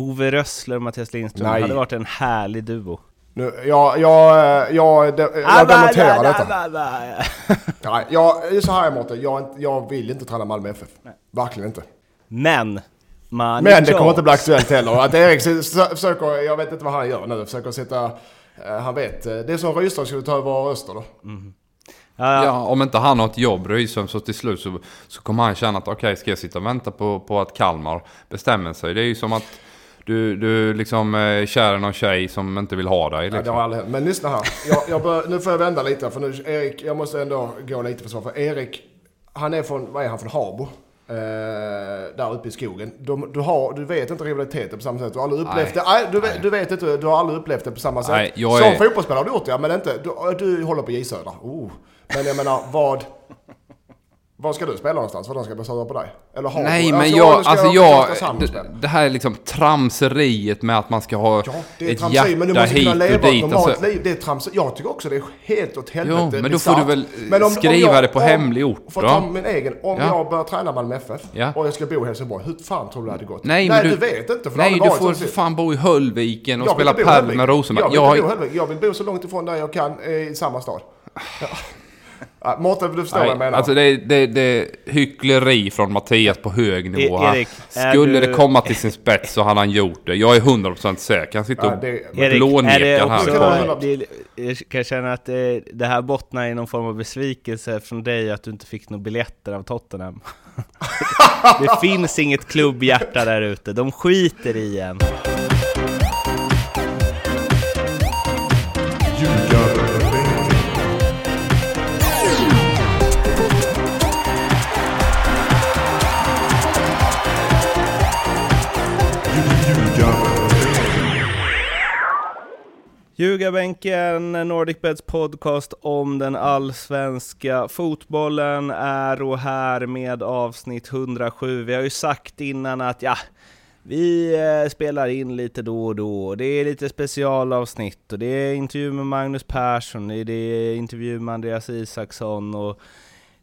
Ove Rössler och Mattias Lindström Nej. hade varit en härlig duo. Nu, jag, jag, jag, jag, jag demonterar detta. Nej, jag, är så här Mårten, jag, är jag vill inte träna Malmö FF. Verkligen inte. Men, man Men det kommer inte bli aktuellt heller. Att Erik försöker, jag vet inte vad han gör nu, försöker sätta, eh, han vet. eh, Det är som Rydström skulle ta över Öster då. Ja, Ja, om inte han har ett jobb, Rydström, så till slut så, så kommer han känna att okej, ska jag sitta och vänta på, på att Kalmar bestämmer sig? Det är ju som att du, du liksom är kär i någon tjej som inte vill ha dig. Ja, det Liksom. har aldrig hänt. Men lyssna här. Jag, jag bör, nu får jag vända lite för nu, Erik, jag måste ändå gå lite för svar. För Erik, han är från, vad är han, från Habo? Eh, där uppe i skogen. De, du, har, du vet inte rivaliteten på samma sätt. Du har aldrig upplevt Nej. det. Nej, du, vet- Nej. du vet inte, du har aldrig upplevt det på samma sätt. Nej, jag Som är- fotbollsspelare har du gjort det, men inte, du, du håller på J Södra. Oh. Men jag menar, vad... Var ska du spela någonstans? Var de ska sura på dig? Eller Habo? Nej, men Alltså, jag, alltså jag, det, det här är liksom tramseriet med att man ska ha Ja, det är ett tramseri, men du hjärta måste hit kunna leva ett dit. normalt Alltså, liv. Det är trams. Jag tycker också det är helt åt helvete Jo, men då får du väl om- skriva om jag- det på om- hemlig ort För då. att ta min egen. Om Ja. jag börjar träna Malmö FF Ja. och jag ska bo i Helsingborg. Hur fan tror du det hade gått? nej, nej men du, vet inte. För har nej, du får för fan bo i Höllviken och spela padel med Rosenberg. Jag vill, bo i har- Höllvik. jag vill bo så långt ifrån där jag kan eh, i samma stad. Ja, Mårten, du förstår vad jag Nej, menar. alltså det är, det, det är hyckleri från Mattias på hög nivå E- här. Erik, Skulle du- det komma till sin spets så hade han gjort det. Jag är 100% säker. Han sitter Ja, och det- det blånekar här. det, jag kan känna att det, det här bottnar i någon form av besvikelse från dig att du inte fick några biljetter av Tottenham. det finns inget klubbhjärta där ute, de skiter i en. Ljugarbänken, NordicBets podcast om den allsvenska fotbollen är och här med avsnitt 107. Vi har ju sagt innan att ja, vi eh, spelar in lite då och då. Det är lite specialavsnitt och det är intervju med Magnus Persson, det är intervju med Andreas Isaksson och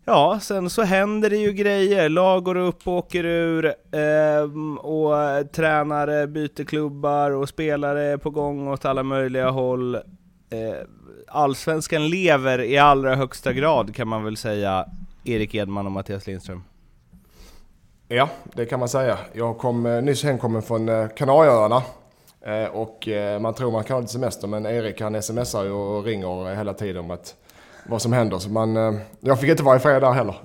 Ja, sen så händer det ju grejer. Lag går upp och åker ur eh, och tränare byter klubbar och spelare är på gång åt alla möjliga håll. Eh, allsvenskan lever i allra högsta grad kan man väl säga, Erik Edman och Mattias Lindström. Ja, det kan man säga. Jag kom eh, nyss hemkommen från eh, Kanarieöarna. Eh, och eh, man tror man kan ha lite semester men Erik han smsar ju och ringer hela tiden om att vad som händer. Så man, eh, jag fick inte vara i fred där heller.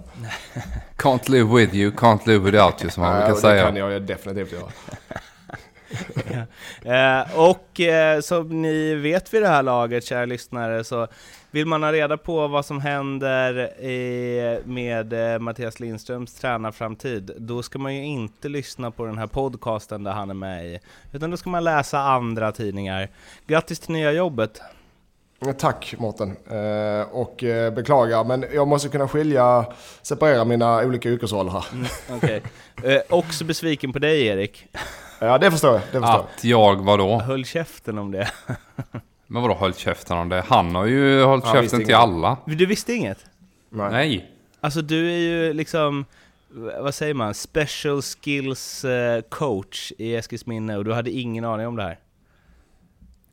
Can't live with you, can't live without you som man brukar säga. Det kan jag definitivt göra. Eh, och eh, som ni vet vid det här laget, kära lyssnare, så vill man ha reda på vad som händer i, med eh, Mattias Lindströms tränarframtid, då ska man ju inte lyssna på den här podcasten där han är med i, utan då ska man läsa andra tidningar. Grattis till nya jobbet! Tack Mårten. Eh, och eh, beklagar men jag måste kunna skilja, separera mina olika yrkesroller här. Okej. Eh, också besviken på dig Erik. Ja det förstår jag. Det förstår. Att jag vadå? Höll käften om det. Men vadå hållit käften om det? Han har ju hållit Han visste käften till inget. alla. Du visste inget? Nej. Nej. Alltså du är ju liksom, vad säger man, special skills coach i Eskilsminne och du hade ingen aning om det här.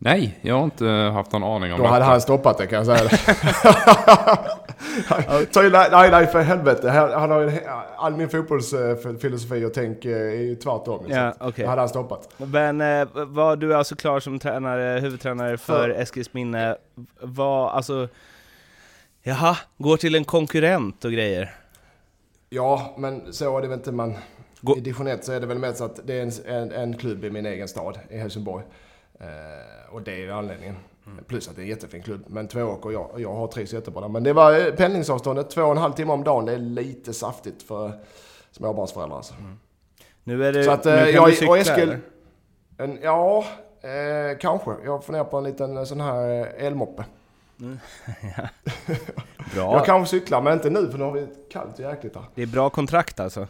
Nej, jag har inte haft någon aning om Då detta. hade han stoppat det kan jag säga. Nej, nej för helvete. Han har all min fotbollsfilosofi och tänk eh, är ju tvärtom. så Ja, okej. Det hade han stoppat. Men eh, var du är alltså klar som tränare, huvudtränare för Eskilsminne, var alltså, jaha, går till en konkurrent och grejer? Ja, men så är det väl inte man... Gå- I division 1 så är det väl mest att det är en, en, en klubb i min egen stad, i Helsingborg. Eh, och det är anledningen. Plus att det är en jättefin klubb. Men Tvååker, jag, jag har trivs jättebra där. Men det var eh, pendlingsavståndet, två och en halv timme om dagen. Det är lite saftigt för småbarnsföräldrar alltså. Nu är det, Så att, nu eh, kan jag du och cykla, Eskil- eller? En, ja, eh, kanske. Jag funderar på en liten eh, sån här eh, elmoppe. Bra. Jag kanske cyklar, men inte nu för nu har vi kallt och jäkligt här. Det är bra kontrakt alltså.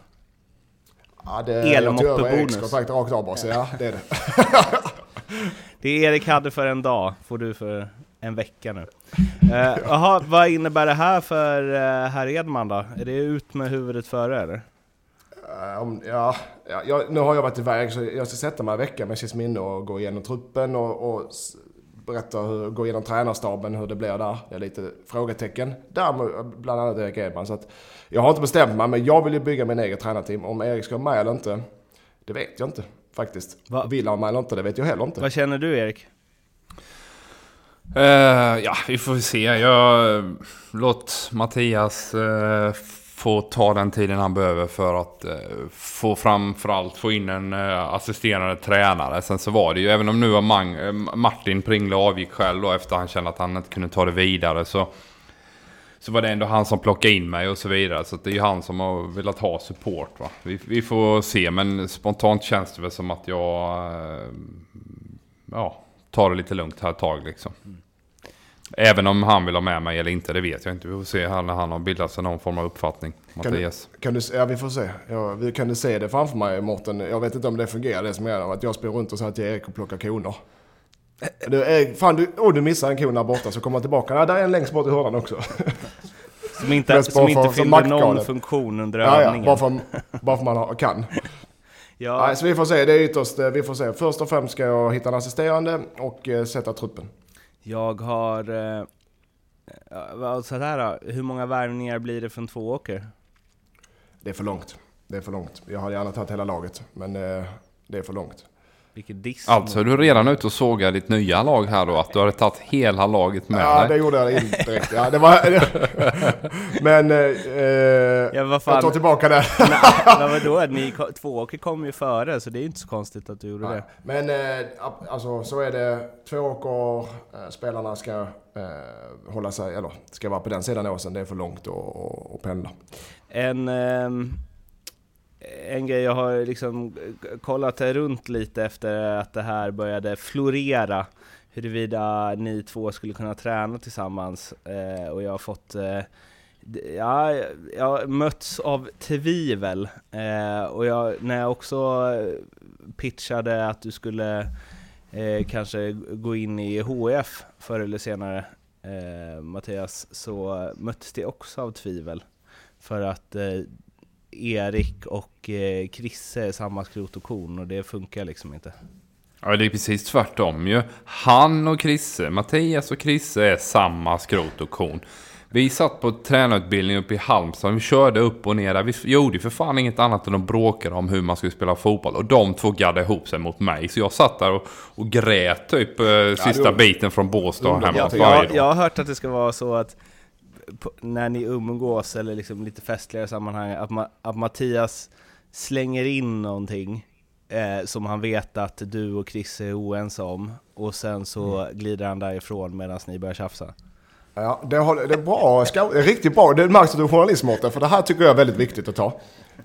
Ja, det, Elmoppe jag tog över rakt av bara, så ja, det är det. Det Erik hade för en dag får du för en vecka nu. Eh, vad innebär det här för uh, herr Edman då? Är det ut med huvudet före eller? Um, ja, ja, jag, nu har jag varit iväg så jag ska sätta mig en vecka med Cisminne och gå igenom truppen och, och berätta hur, gå igenom tränarstaben, hur det blir där. Det är lite frågetecken där, med bland annat Erik Edman. Så att jag har inte bestämt mig, men jag vill ju bygga min egen tränarteam. Om Erik ska vara med eller inte, det vet jag inte faktiskt. Va? Vill han med eller inte, det vet jag heller inte. Vad känner du Erik? Eh, ja, vi får se. Jag, låt Mattias eh, få ta den tiden han behöver för att eh, få framförallt få in en eh, assisterande tränare. Sen så var det ju, även om nu har Mang, eh, Martin Pringle avgick själv då efter han kände att han inte kunde ta det vidare så så var det ändå han som plockade in mig och så vidare. Så det är ju han som har velat ha support. Va? Vi, vi får se, men spontant känns det väl som att jag eh, ja, tar det lite lugnt här ett tag liksom. Även om han vill ha med mig eller inte, det vet jag inte. Vi får se här när han har bildat sig någon form av uppfattning. Kan du, Mattias. kan du, ja, vi får se. Ja, vi, kan du se det framför mig, Mårten? Jag vet inte om det fungerar, det som är att jag springer runt och säger till Erik och plockar koner. Du, Erik, fan, du, oh, du missar en kon där borta, så kommer han tillbaka. Ja, där är en längst bort i hörnan också. Som inte, som inte för- som fyllde någon funktion under Ja, ja, övningen. bara för, bara för man har, kan. Ja, Nej, så vi får se, det är ytterst, eh, vi får se. Först och främst ska jag hitta en assisterande och eh, sätta truppen. jag har... Eh, ja, så här, då. hur många värvningar blir det från två åker? Det är för långt. Det är för långt. Jag hade gärna tagit hela laget, men eh, det är för långt. Vilket diss. Alltså är du redan ute och sågar ditt nya lag här då? Att du hade tagit hela laget med Ja, dig? det gjorde jag inte direkt. Ja, det var, men eh, eh, Ja, vad fan. jag tar tillbaka det. Nej, vadå? Ni, ko- två åker kom ju före, så det är inte så konstigt att du gjorde det. Men eh, alltså så är det. Två åker, eh, spelarna ska eh, hålla sig, eller ska vara på den sidan åsen. Det är för långt att, pendla. En, ehm, en grej jag har liksom eh, kollat runt lite efter att det här började florera huruvida ni två skulle kunna träna tillsammans eh, och jag har fått eh, Ja, jag har mötts av tvivel eh, och jag, när jag också pitchade att du skulle eh, kanske gå in i HF förr eller senare eh, Mattias, så möttes det också av tvivel. För att eh, Erik och eh, Krisse är samma skrot och korn och det funkar liksom inte. Ja, det är precis tvärtom ju. Han och Krisse, Mattias och Krisse är samma skrot och korn. Vi satt på tränarutbildning uppe i Halmstad, vi körde upp och ner där. Vi gjorde för fan inget annat än att bråka om hur man skulle spela fotboll. Och de två gaddade ihop sig mot mig. Så jag satt där och, och grät typ eh, sista det- biten från Båstad hemma Ja, Jag, dag. jag har hört att det ska vara så att när ni umgås eller liksom lite festligare sammanhang, att, ma, att Mattias slänger in någonting eh, som han vet att du och Chris är oense om och sen så glider han därifrån medan ni börjar tjafsa. Ja, det, håller, det är bra, är riktigt bra. Det märks att du är journalist Mårten, för det här tycker jag är väldigt viktigt att ta.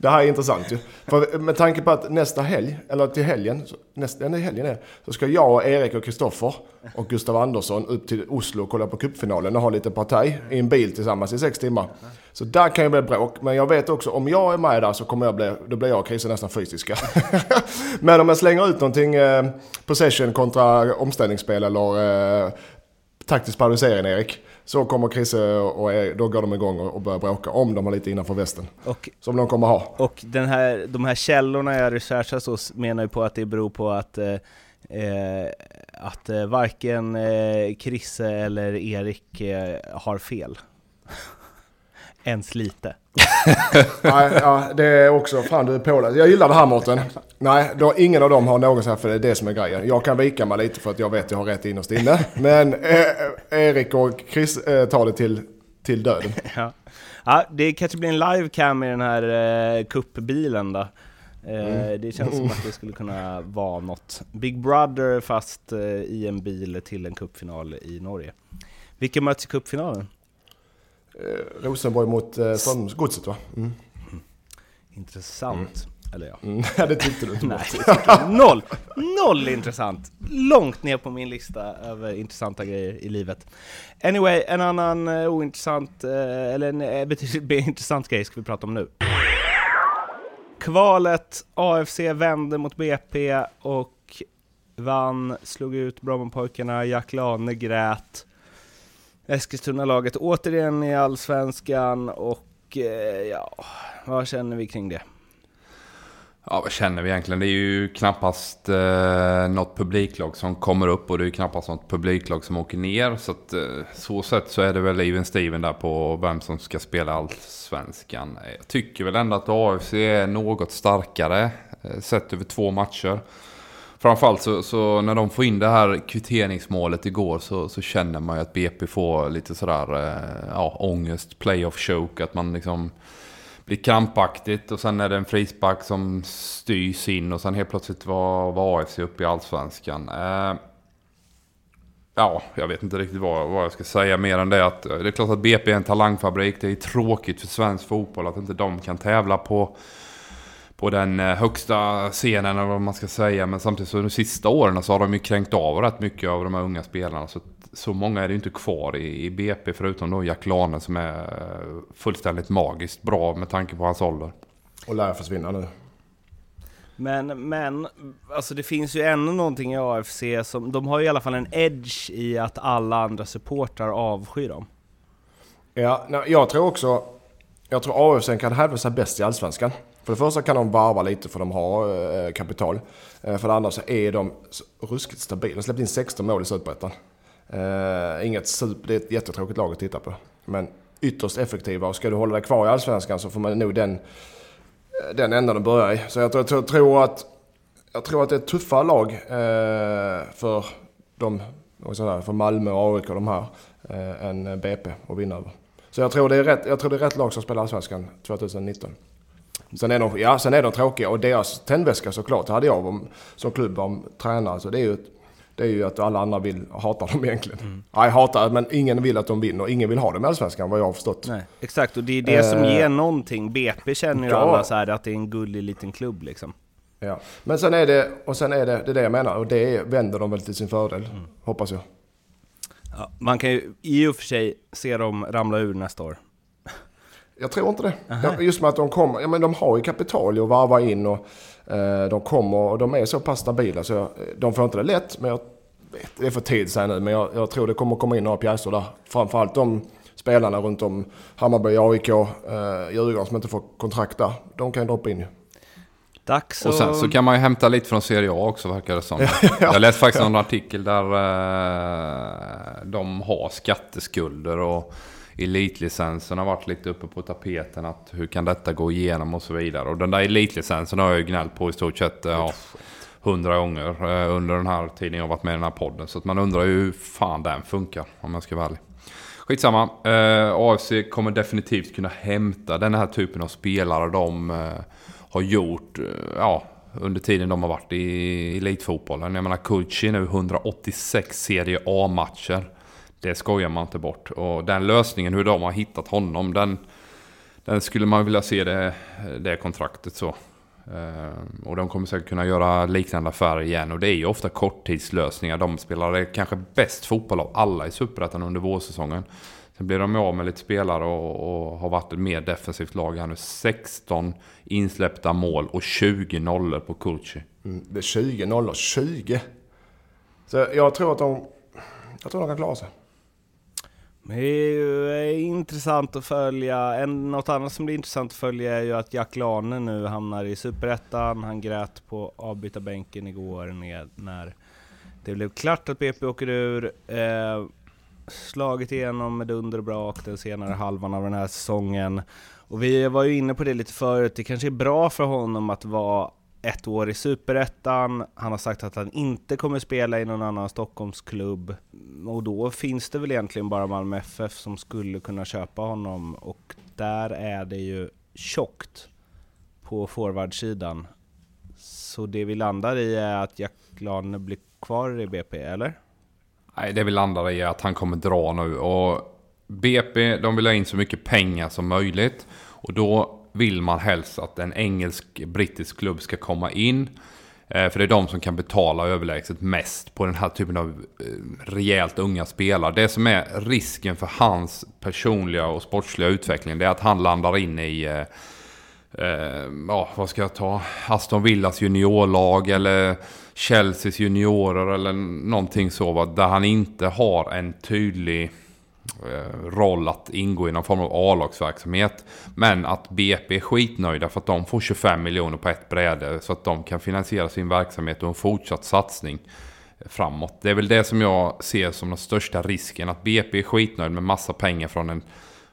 Det här är intressant ju. För med tanke på att nästa helg, eller till helgen, så- nästa, nej, helgen är, så ska jag och Erik och Kristoffer och Gustav Andersson upp till Oslo och kolla på cupfinalen och ha lite partaj i en bil tillsammans i sex timmar. Så där kan ju bli bråk, men jag vet också om jag är med där så kommer jag bli, då blir jag och Christer nästan fysiska. men om jag slänger ut någonting, eh, possession kontra omställningsspel eller eh, taktisk paralysering Erik. Så kommer Chrisse och Erik, då går de igång och börjar bråka om de har lite innanför västen. Och, Som de kommer ha. och den här, de här källorna jag researchat hos menar ju på att det beror på att eh, eh, att eh, varken eh, Krisse eller Erik eh, har fel. Ens lite. Nej, ja, det är också, fan du är påläst. Jag gillar det här Mårten. Nej, då, ingen av dem har någonsin haft för det är det som är grejen. Jag kan vika mig lite för att jag vet att jag har rätt innerst inne. Men eh, Erik och Chris eh, tar det till, till döden. Ja. ja, det kanske blir en livecam i den här eh, kuppbilen då. Eh, Det känns som att det skulle kunna vara något. Big Brother fast eh, i en bil till en cupfinal i Norge. Vilka möts i cupfinalen? Eh, Rosenborg mot eh, Strömsgodset va? Mm. Intressant. Eller ja. Mm. Ja, det tyckte du inte Nej, noll! Noll intressant! Långt ner på min lista över intressanta grejer i livet. Anyway, en annan eh, ointressant, eh, eller en betydligt mer intressant grej ska vi prata om nu. Kvalet, AFC vände mot BP och vann, slog ut Brommapojkarna, Jack Lane grät. Eskilstuna-laget återigen i Allsvenskan och eh, ja, vad känner vi kring det? Ja, vad känner vi egentligen? Det är ju knappast eh, något publiklag som kommer upp och det är ju knappast något publiklag som åker ner. Så att, eh, så sätt så är det väl even Steven där på vem som ska spela allsvenskan. Jag tycker väl ändå att AFC är något starkare eh, sett över två matcher. Framförallt så, så när de får in det här kvitteringsmålet igår så, så känner man ju att BP får lite sådär eh, ja, ångest, playoff choke, att man liksom blir krampaktigt och sen är det en frispark som styrs in och sen helt plötsligt var, var AFC uppe i allsvenskan. Eh, ja, jag vet inte riktigt vad, vad jag ska säga mer än det att eh, det är klart att BP är en talangfabrik. Det är tråkigt för svensk fotboll att inte de kan tävla på på den eh, högsta scenen eller vad man ska säga. Men samtidigt så de sista åren så har de ju kränkt av rätt mycket av de här unga spelarna. Så, så många är det ju inte kvar i, i BP förutom då Jack Lane som är eh, fullständigt magiskt bra med tanke på hans ålder. Och lär försvinna nu. Men, men, alltså det finns ju ändå någonting i AFC som, de har ju i alla fall en edge i att alla andra supportrar avskyr dem. Ja, jag tror också, jag tror AFC kan hävda sig bäst i Allsvenskan. För det första kan de varva lite för de har eh, kapital. Eh, för det andra så är de ruskigt stabila. De släppte in 16 mål i Superettan. Eh, inget super, det är ett jättetråkigt lag att titta på. Men ytterst effektiva och ska du hålla dig kvar i Allsvenskan så får man nog den, den änden att börja i. Så jag tror, jag tror att jag tror att det är ett tuffare lag för, de, för Malmö och AIK och de här än BP att vinna över. Så jag tror, det är rätt, jag tror det är rätt lag som spelar Allsvenskan 2019. Sen är, de, ja, sen är de tråkiga och deras tändväska såklart, hade jag om, som klubb om tränare. Så det är ju, det är ju att alla andra vill hata dem egentligen. Mm. Nej, hatar, men ingen vill att de vinner. Ingen vill ha dem i Allsvenskan vad jag har förstått. Nej, exakt, och det är det som eh, ger någonting. BP känner ju ja. alla så här att det är en gullig liten klubb liksom. Ja, men sen är det, och sen är det, det är det jag menar, och det vänder de väl till sin fördel, mm. hoppas jag. Ja, man kan ju i och för sig se dem ramla ur nästa år. Jag tror inte det. Aha. Just med att de kommer, ja men de har ju kapital att varva in och eh, de kommer och de är så pass stabila så jag, de får inte det lätt. Men jag vet, det är för tid säga nu, men jag, jag, tror det kommer komma in några pjäser där. Framförallt de spelarna runt om Hammarby, AIK, eh, Djurgården som inte får kontrakt där. De kan ju droppa in ju. Dags och sen så kan man ju hämta lite från Serie A också verkar det som. Jag läste faktiskt en artikel där eh, de har skatteskulder och elitlicensen har varit lite uppe på tapeten. Att hur kan detta gå igenom och så vidare. Och den där elitlicensen har jag ju gnällt på i stort sett ja, hundra gånger eh, under den här tiden jag varit med i den här podden. Så att man undrar ju hur fan den funkar om jag ska vara ärlig. Skitsamma. Eh, AFC kommer definitivt kunna hämta den här typen av spelare de eh, har gjort eh, ja, under tiden de har varit i elitfotbollen. Jag menar Kulci nu 186 Serie A-matcher. Det skojar man inte bort. Och den lösningen, hur de har hittat honom, den, den skulle man vilja se det, det kontraktet så. Uh, och de kommer säkert kunna göra liknande affärer igen. Och det är ju ofta korttidslösningar. De spelade kanske bäst fotboll av alla i Superettan under vårsäsongen. Sen blir de av med lite spelare och, och, har varit ett mer defensivt lag här nu. 16 insläppta mål och 20 nollor på Kulci. Mm, det är 20 nollor, 20! Så jag tror att de, jag tror de kan klara sig. Det är ju eh, intressant att följa. En, något annat som blir intressant att följa är ju att Jack Lane nu hamnar i Superettan. Han grät på avbytarbänken igår när det blev klart att BP åker ur. Eh, slagit igenom med dunder och brak den senare halvan av den här säsongen. Och vi var ju inne på det lite förut, det kanske är bra för honom att vara ett år i Superettan, han har sagt att han inte kommer spela i någon annan Stockholmsklubb. Och då finns det väl egentligen bara Malmö FF som skulle kunna köpa honom och där är det ju tjockt på forwardsidan. Så det vi landar i är att Jack Lane blir kvar i BP, eller? Nej, det vi landar i är att han kommer dra nu och BP, de vill ha in så mycket pengar som möjligt och då vill man helst att en engelsk-brittisk klubb ska komma in. Eh, för det är de som kan betala överlägset mest på den här typen av eh, rejält unga spelare. Det som är risken för hans personliga och sportsliga utveckling det är att han landar in i eh, eh, ja, vad ska jag ta? Aston Villas juniorlag eller Chelseas juniorer eller någonting så. Va? Där han inte har en tydlig eh, Eh, roll att ingå i någon form av A-lagsverksamhet. Men att BP är skitnöjda för att de får 25 miljoner på ett bräde så att de kan finansiera sin verksamhet och en fortsatt satsning framåt. Det är väl det som jag ser som den största risken. Att BP är skitnöjd med massa pengar från en,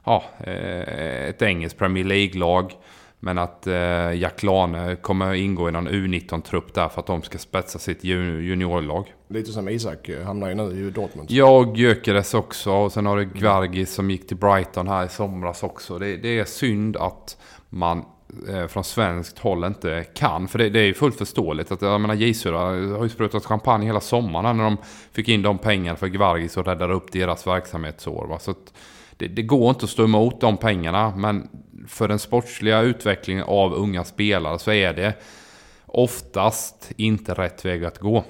ja, eh, ett engelskt Premier League-lag. Men att eh, Jack Lane kommer ingå i någon U19-trupp där för att de ska spetsa sitt juniorlag. Lite som Isak eh, hamnar ju nu i Dortmund. Ja, och Gyökeres också. Och sen har du Gvargis som gick till Brighton här i somras också. Det, det är synd att man eh, från svenskt håll inte kan. För det, det är ju fullt förståeligt. Att, jag menar, Gisura har ju sprutat champagne hela sommaren när de fick in de pengarna för Gvargis och räddade upp deras verksamhetsår. Va? Så det, det, går inte att stå emot de pengarna. Men för den sportsliga utvecklingen av unga spelare så är det oftast inte rätt väg att gå.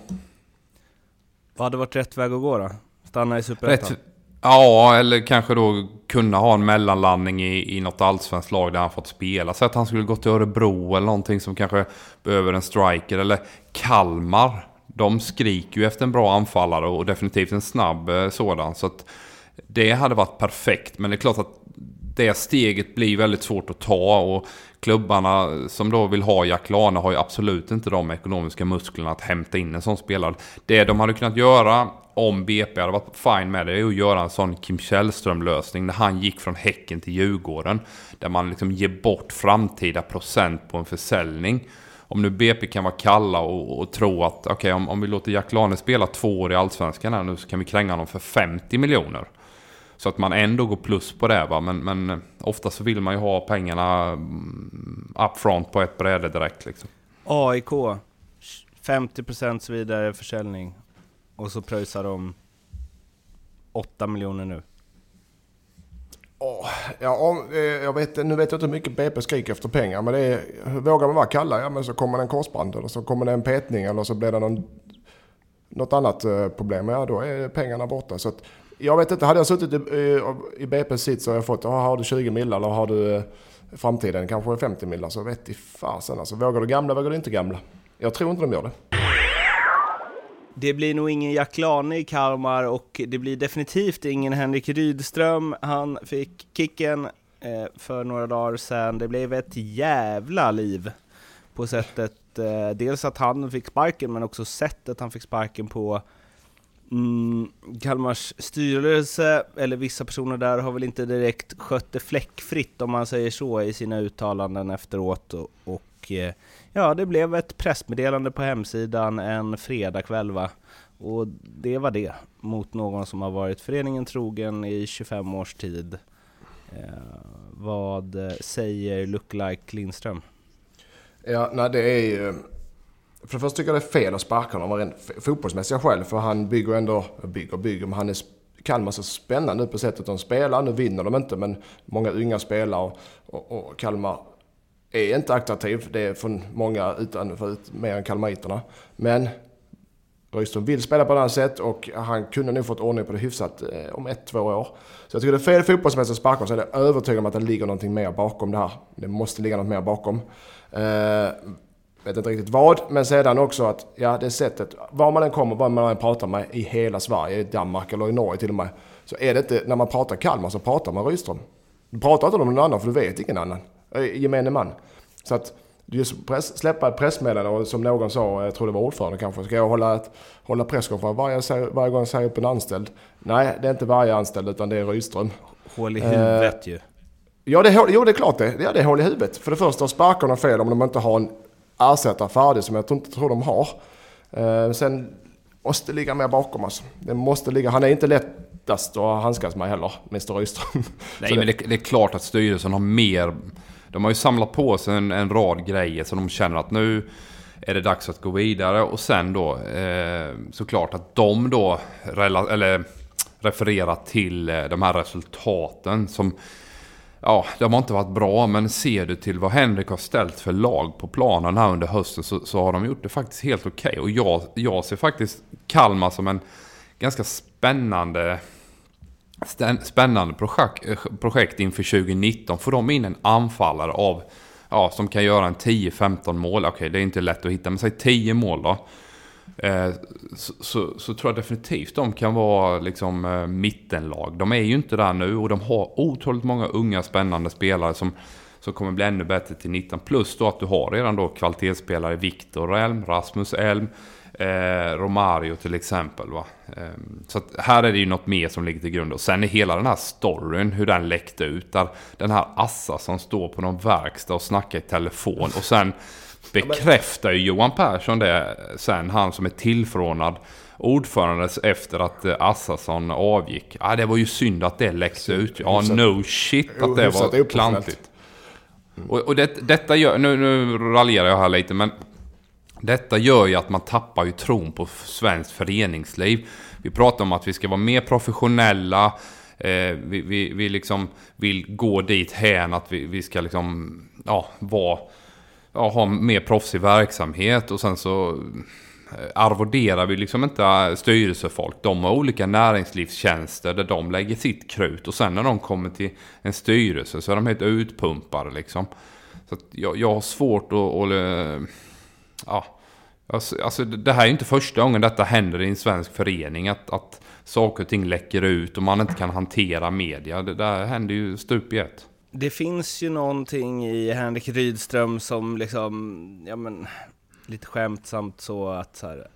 Vad hade varit rätt väg att gå då? Stanna i Superettan? Ja, eller kanske då kunna ha en mellanlandning i, i något allsvenskt lag där han fått spela. Så att han skulle gå till Örebro eller någonting som kanske behöver en striker. Eller Kalmar. De skriker ju efter en bra anfallare och definitivt en snabb eh, sådan. Så att det hade varit perfekt. Men det är klart att det steget blir väldigt svårt att ta. Och klubbarna som då vill ha Jack Lane har ju absolut inte de ekonomiska musklerna att hämta in en sån spelare. Det de hade kunnat göra om BP hade varit fine med det är att göra en sån Kim Källström-lösning när han gick från Häcken till Djurgården. Där man liksom ger bort framtida procent på en försäljning. Om nu BP kan vara kalla och, och tro att okej okay, om, om vi låter Jack Lane spela två år i Allsvenskan här nu så kan vi kränga honom för 50 miljoner. Så att man ändå går plus på det va. Men, men ofta så vill man ju ha pengarna mm, upfront på ett bräde direkt liksom. AIK 50% vidare försäljning och så pröjsar de 8 miljoner nu. Oh, ja, om, eh, jag vet, nu vet jag inte hur mycket BP skriker efter pengar, men det är, vågar man vara kalla, ja men så kommer det en korsband eller så kommer det en petning eller så blir det någon, något annat eh, problem. Ja, då är pengarna borta. Så att, jag vet inte, hade jag suttit i, eh, i, i BP's sits så jag fått, oh, har du 20 millar eller har du eh, framtiden kanske 50 millar så alltså, vet i fasen alltså. Vågar du gamla, vågar du inte gamla? Jag tror inte de gör det. Det blir nog ingen Jack Lane i Kalmar och det blir definitivt ingen Henrik Rydström. Han fick kicken eh, för några dagar sedan. Det blev ett jävla liv på sättet, dels att han fick sparken men också sättet han fick sparken på. Mm, Kalmars styrelse, eller vissa personer där, har väl inte direkt skött det fläckfritt om man säger så i sina uttalanden efteråt. Och, och eh, ja, det blev ett pressmeddelande på hemsidan en fredagkväll va. Och det var det, mot någon som har varit föreningen trogen i 25 års tid. Eh, vad eh, säger Lookalike Lindström? Ja, nej det är ju för det första tycker jag det är fel att sparka honom av rent fotbollsmässiga skäl. För han bygger ändå, bygger och bygger, men han är Kalmar så spännande på sättet de spelar. Nu vinner de inte, men många unga spelare och, och, och Kalmar är inte attraktiv. Det är från många utanför, mer än kalmariterna. Men Rydström vill spela på ett annat sätt och han kunde nog fått ordning på det hyfsat eh, om ett, två år. Så jag tycker det är fel fotbollsmässigt att sparka honom. Så är jag övertygad om att det ligger någonting mer bakom det här. Det måste ligga något mer bakom. Eh, vet inte riktigt vad, men sedan också att ja, det sättet, var man än kommer, var man än pratar med i hela Sverige, i Danmark eller i Norge till och med, så är det inte, när man pratar Kalmar så pratar man Rydström. Du pratar inte om någon annan för du vet ingen annan. Gemene man. Så att just press, släppa ett pressmeddelande och som någon sa, jag tror det var ordförande kanske, ska jag hålla, ett, hålla presskonferens varje, varje gång jag säger upp en anställd? Nej, det är inte varje anställd utan det är Rydström. Hål i huvudet eh, ju. Ja, det är, jo, det är klart det. Ja, det är hål i huvudet. För det första sparkar de fel om de inte har en ersättare färdig som jag inte tror de har. Eh, sen måste ligga mer bakom oss. Det måste ligga, han är inte lättast att handskas med heller, Mr Rydström. Nej, men det, det, är klart att styrelsen har mer... De har ju samlat på sig en, en rad grejer så de känner att nu är det dags att gå vidare. Och sen då eh, såklart att de då eller, refererar till eh, de här resultaten som ja, de har inte varit bra, men ser du till vad Henrik har ställt för lag på planen här under hösten så, så har de gjort det faktiskt helt okej. Okay. Och jag, jag ser faktiskt Kalmar som en ganska spännande spännande projekt, projekt inför 2019. Får de in en anfallare av, ja, som kan göra en 10-15 mål. Okej, okay, det är inte lätt att hitta, men säg 10 mål då. Eh, så, så, så, tror jag definitivt de kan vara liksom eh, mittenlag. De är ju inte där nu och de har otroligt många unga spännande spelare som, som kommer bli ännu bättre till 19. Plus då att du har redan då kvalitetsspelare Viktor Elm, Rasmus Elm, eh, Romario till exempel. Va? Ehm, så att här är det ju något mer som ligger till grund. Och sen är hela den här storyn, hur den läckte ut. Där den här Assa som står på någon verkstad och snackar i telefon. Och sen bekräftar ju Johan Persson det sen, han som är tillförordnad ordförande efter att eh, Assason avgick. Ja, det var ju synd att det läckte ut. Ja, no shit att det var klantigt. Och, och det, detta gör, nu, nu raljerar jag här lite, men detta gör ju att man tappar ju tron på svenskt föreningsliv. Vi pratar om att vi ska vara mer professionella. Eh, vi, vi, vi liksom vill gå dit hän att vi, vi ska liksom, ja, vara, ja, ha mer proffsig verksamhet. Och sen så eh, arvoderar vi liksom inte eh, styrelsefolk. De har olika näringslivstjänster där de lägger sitt krut. Och sen när de kommer till en styrelse så är de helt utpumpade liksom. Så jag, jag har svårt att, Och, eh, ja, alltså, alltså, det här är inte första gången detta händer i en svensk förening. Att, att saker och ting läcker ut och man inte kan hantera media. Det där händer ju stup i ett. Det finns ju någonting i Henrik Rydström som liksom, ja men, lite skämtsamt så att så här,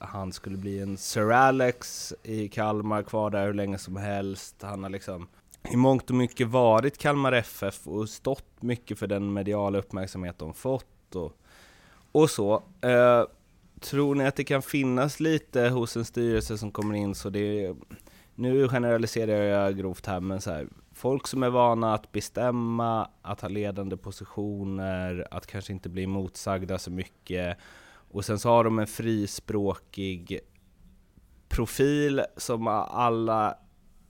han skulle bli en Sir Alex i Kalmar, kvar där hur länge som helst. Han har liksom i mångt och mycket varit Kalmar FF och stått mycket för den mediala uppmärksamhet de fått. Och och så. Eh, tror ni att det kan finnas lite hos en styrelse som kommer in så det nu generaliserar jag grovt här, men så här, folk som är vana att bestämma, att ha ledande positioner, att kanske inte bli motsagda så mycket. Och sen så har de en frispråkig profil som alla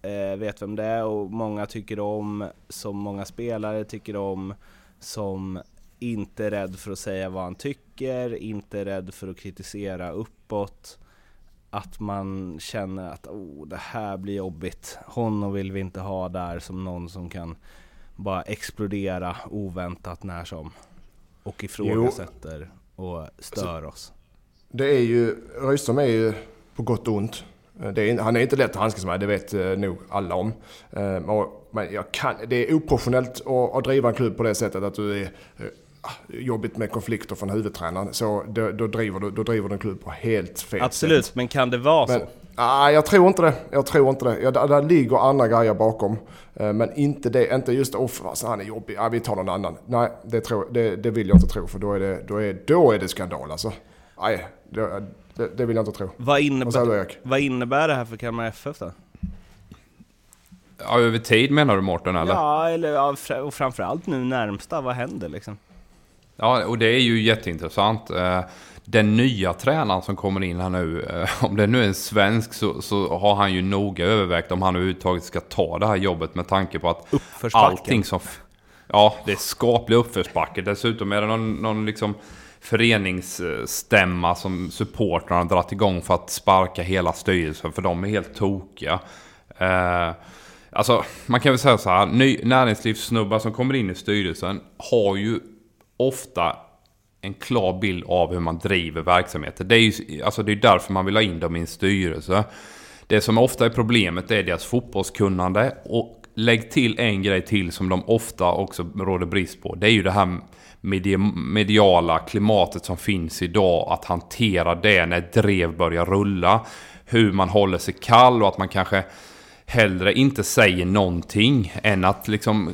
eh, vet vem det är och många tycker om, som många spelare tycker om, som inte är rädd för att säga vad han tycker, inte är rädd för att kritisera uppåt. Att man känner att oh, det här blir jobbigt. Honom vill vi inte ha där som någon som kan bara explodera oväntat när som. Och ifrågasätter jo. och stör alltså, oss. Det är ju, Rydström är ju på gott och ont. Är, han är inte lätt att handskas med, det vet eh, nog alla om. Eh, men kan, det är oprofessionellt att, att driva en klubb på det sättet att du är eh, jobbigt med konflikter från huvudtränaren. Så då, då, driver, du, då driver du en klubb på helt fel Absolut, sätt. men kan det vara men, så? Nej, jag tror inte det. Jag tror inte det. Ja, där, där ligger andra grejer bakom. Eh, men inte det, inte just off, alltså, han är jobbig, ja, vi tar någon annan. Nej, det, tror, det, det vill jag inte tro för då är det, då är, då är det skandal alltså. Nej, det, det, det vill jag inte tro. Vad innebär, vad, vad innebär det här för Kalmar FF då? Ja, över tid menar du Mårten eller? Ja, eller, och framförallt nu närmsta, vad händer liksom? Ja, och det är ju jätteintressant. Eh, den nya tränaren som kommer in här nu, eh, om det nu är en svensk så, så har han ju noga övervägt om han överhuvudtaget ska ta det här jobbet med tanke på att allting som... Ja, det är skaplig uppförsbacke. Dessutom är det någon, någon liksom föreningsstämma som supportrarna har dragit igång för att sparka hela styrelsen, för de är helt tokiga. Eh, alltså, man kan väl säga så här, ny, näringslivssnubbar som kommer in i styrelsen har ju ofta en klar bild av hur man driver verksamheter. Det är ju alltså det är därför man vill ha in dem i en styrelse. Det som ofta är problemet är deras fotbollskunnande. Och lägg till en grej till som de ofta också råder brist på. Det är ju det här mediala klimatet som finns idag. Att hantera det när drev börjar rulla. Hur man håller sig kall och att man kanske hellre inte säger någonting än att liksom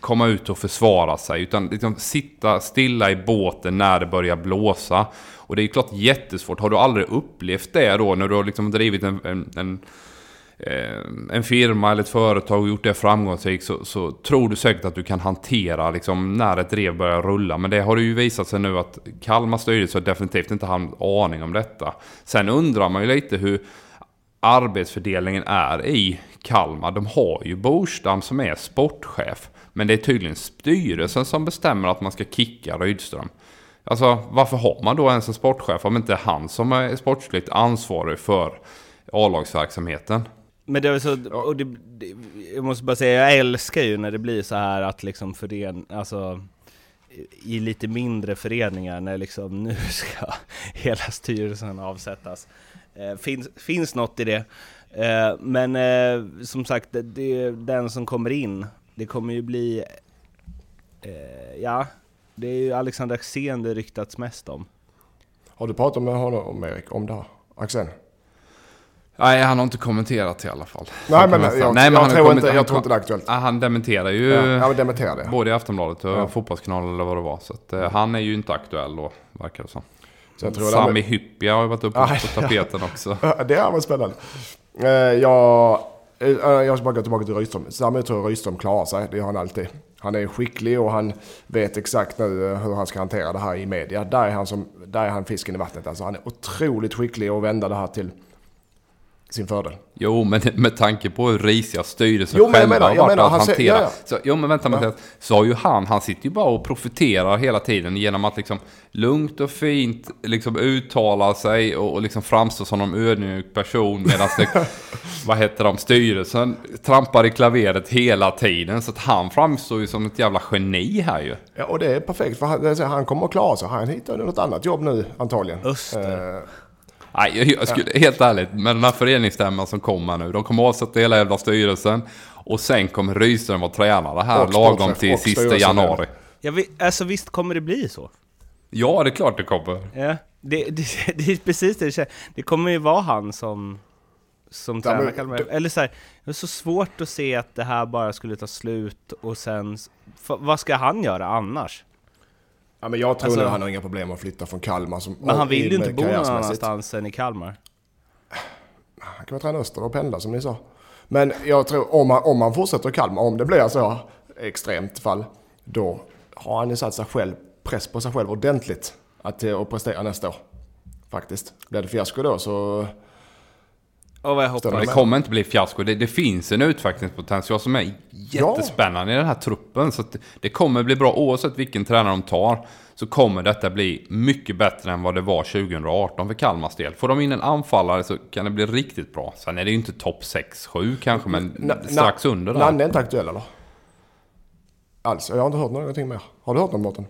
komma ut och försvara sig. Utan liksom sitta stilla i båten när det börjar blåsa. Och det är klart jättesvårt. Har du aldrig upplevt det då när du har liksom drivit en, en, en, eh, en firma eller ett företag och gjort det framgångsrikt så, så, tror du säkert att du kan hantera liksom när ett drev börjar rulla. Men det har ju visat sig nu att Kalmar styrelse har definitivt inte haft aning om detta. Sen undrar man ju lite hur arbetsfördelningen är i Kalmar. De har ju Borstam som är sportchef. Men det är tydligen styrelsen som bestämmer att man ska kicka Rydström. Alltså varför har man då ens en sportchef om inte han som är sportsligt ansvarig för A-lagsverksamheten? Men det är så, och det, det, jag måste bara säga, jag älskar ju när det blir så här att liksom fören, alltså i lite mindre föreningar när liksom nu ska hela styrelsen avsättas. Eh, finns, finns något i det. Eh, men eh, som sagt, det, det, den som kommer in, det kommer ju bli... Eh, ja, det är ju Alexander Axén det ryktats mest om. Har du pratat med honom, Erik, om det här? Axén? Nej, han har inte kommenterat i alla fall. Nej, men jag, Nej, men jag, han tror, inte, jag tror inte det är aktuellt. Han dementerar ju ja, dementerar det. både i Aftonbladet och ja. Fotbollskanalen eller vad det var. Så att, eh, han är ju inte aktuell då, verkar det som. Så Sami med... Hyppia har ju varit uppe på tapeten också. det är väl spännande. Uh, jag, Eh, eh, jag ska bara gå tillbaka till Rydström. Sami tror Rydström klarar sig, det har han alltid. Han är skicklig och han vet exakt nu eh, hur han ska hantera det här i media. Där är han, som, där är han fisken i vattnet. Alltså han är otroligt skicklig att vända det här till sin fördel. Jo, men med tanke på hur risiga styrelsen jo, själva menar, har varit att hantera. Ser, ja, ja. Så, jo, men vänta, ja. så har ju han, han sitter ju bara och profiterar hela tiden genom att liksom lugnt och fint liksom uttala sig och, och liksom framstå som en ödmjuk person medan det, vad heter de, styrelsen trampar i klaveret hela tiden. Så att han framstår ju som ett jävla geni här ju. Ja, och det är perfekt för han, han kommer att klara sig. Han hittar något annat jobb nu antagligen. Öster. Eh, Nej, jag skulle, helt ärligt, med den här föreningsstämman som kommer nu. De kommer avsätta hela jävla styrelsen. Och sen kommer Rydström vara tränare här lagom till sista januari. Ja, vi, alltså visst kommer det bli så? Ja, det är klart det kommer. Ja, det, det, det är precis det det kommer ju vara han som, som tränar Kalmar. Eller så här, det är så svårt att se att det här bara skulle ta slut och sen... Vad ska han göra annars? Ja, men jag tror alltså, nog han har inga problem att flytta från Kalmar. Som, men han vill ju inte bo någon annanstans än i Kalmar. Han kan väl träna öster och pendla som ni sa. Men jag tror om han, om han fortsätter i Kalmar, om det blir så extremt fall, då har han ju satt sig själv, press på sig själv ordentligt att, att prestera nästa år. Faktiskt. Blir det fiasko då så och jag hoppas. Det kommer inte bli fiasko. Det, det finns en utvecklingspotential som är jättespännande ja. i den här truppen. Så det, det kommer bli bra oavsett vilken tränare de tar. Så kommer detta bli mycket bättre än vad det var 2018 för Kalmars del. Får de in en anfallare så kan det bli riktigt bra. Sen är det ju inte topp 6-7 kanske, men na, strax na, under där. Nanne är inte aktuell eller? Alls. Jag har inte hört någonting mer. Har du hört något Mårten?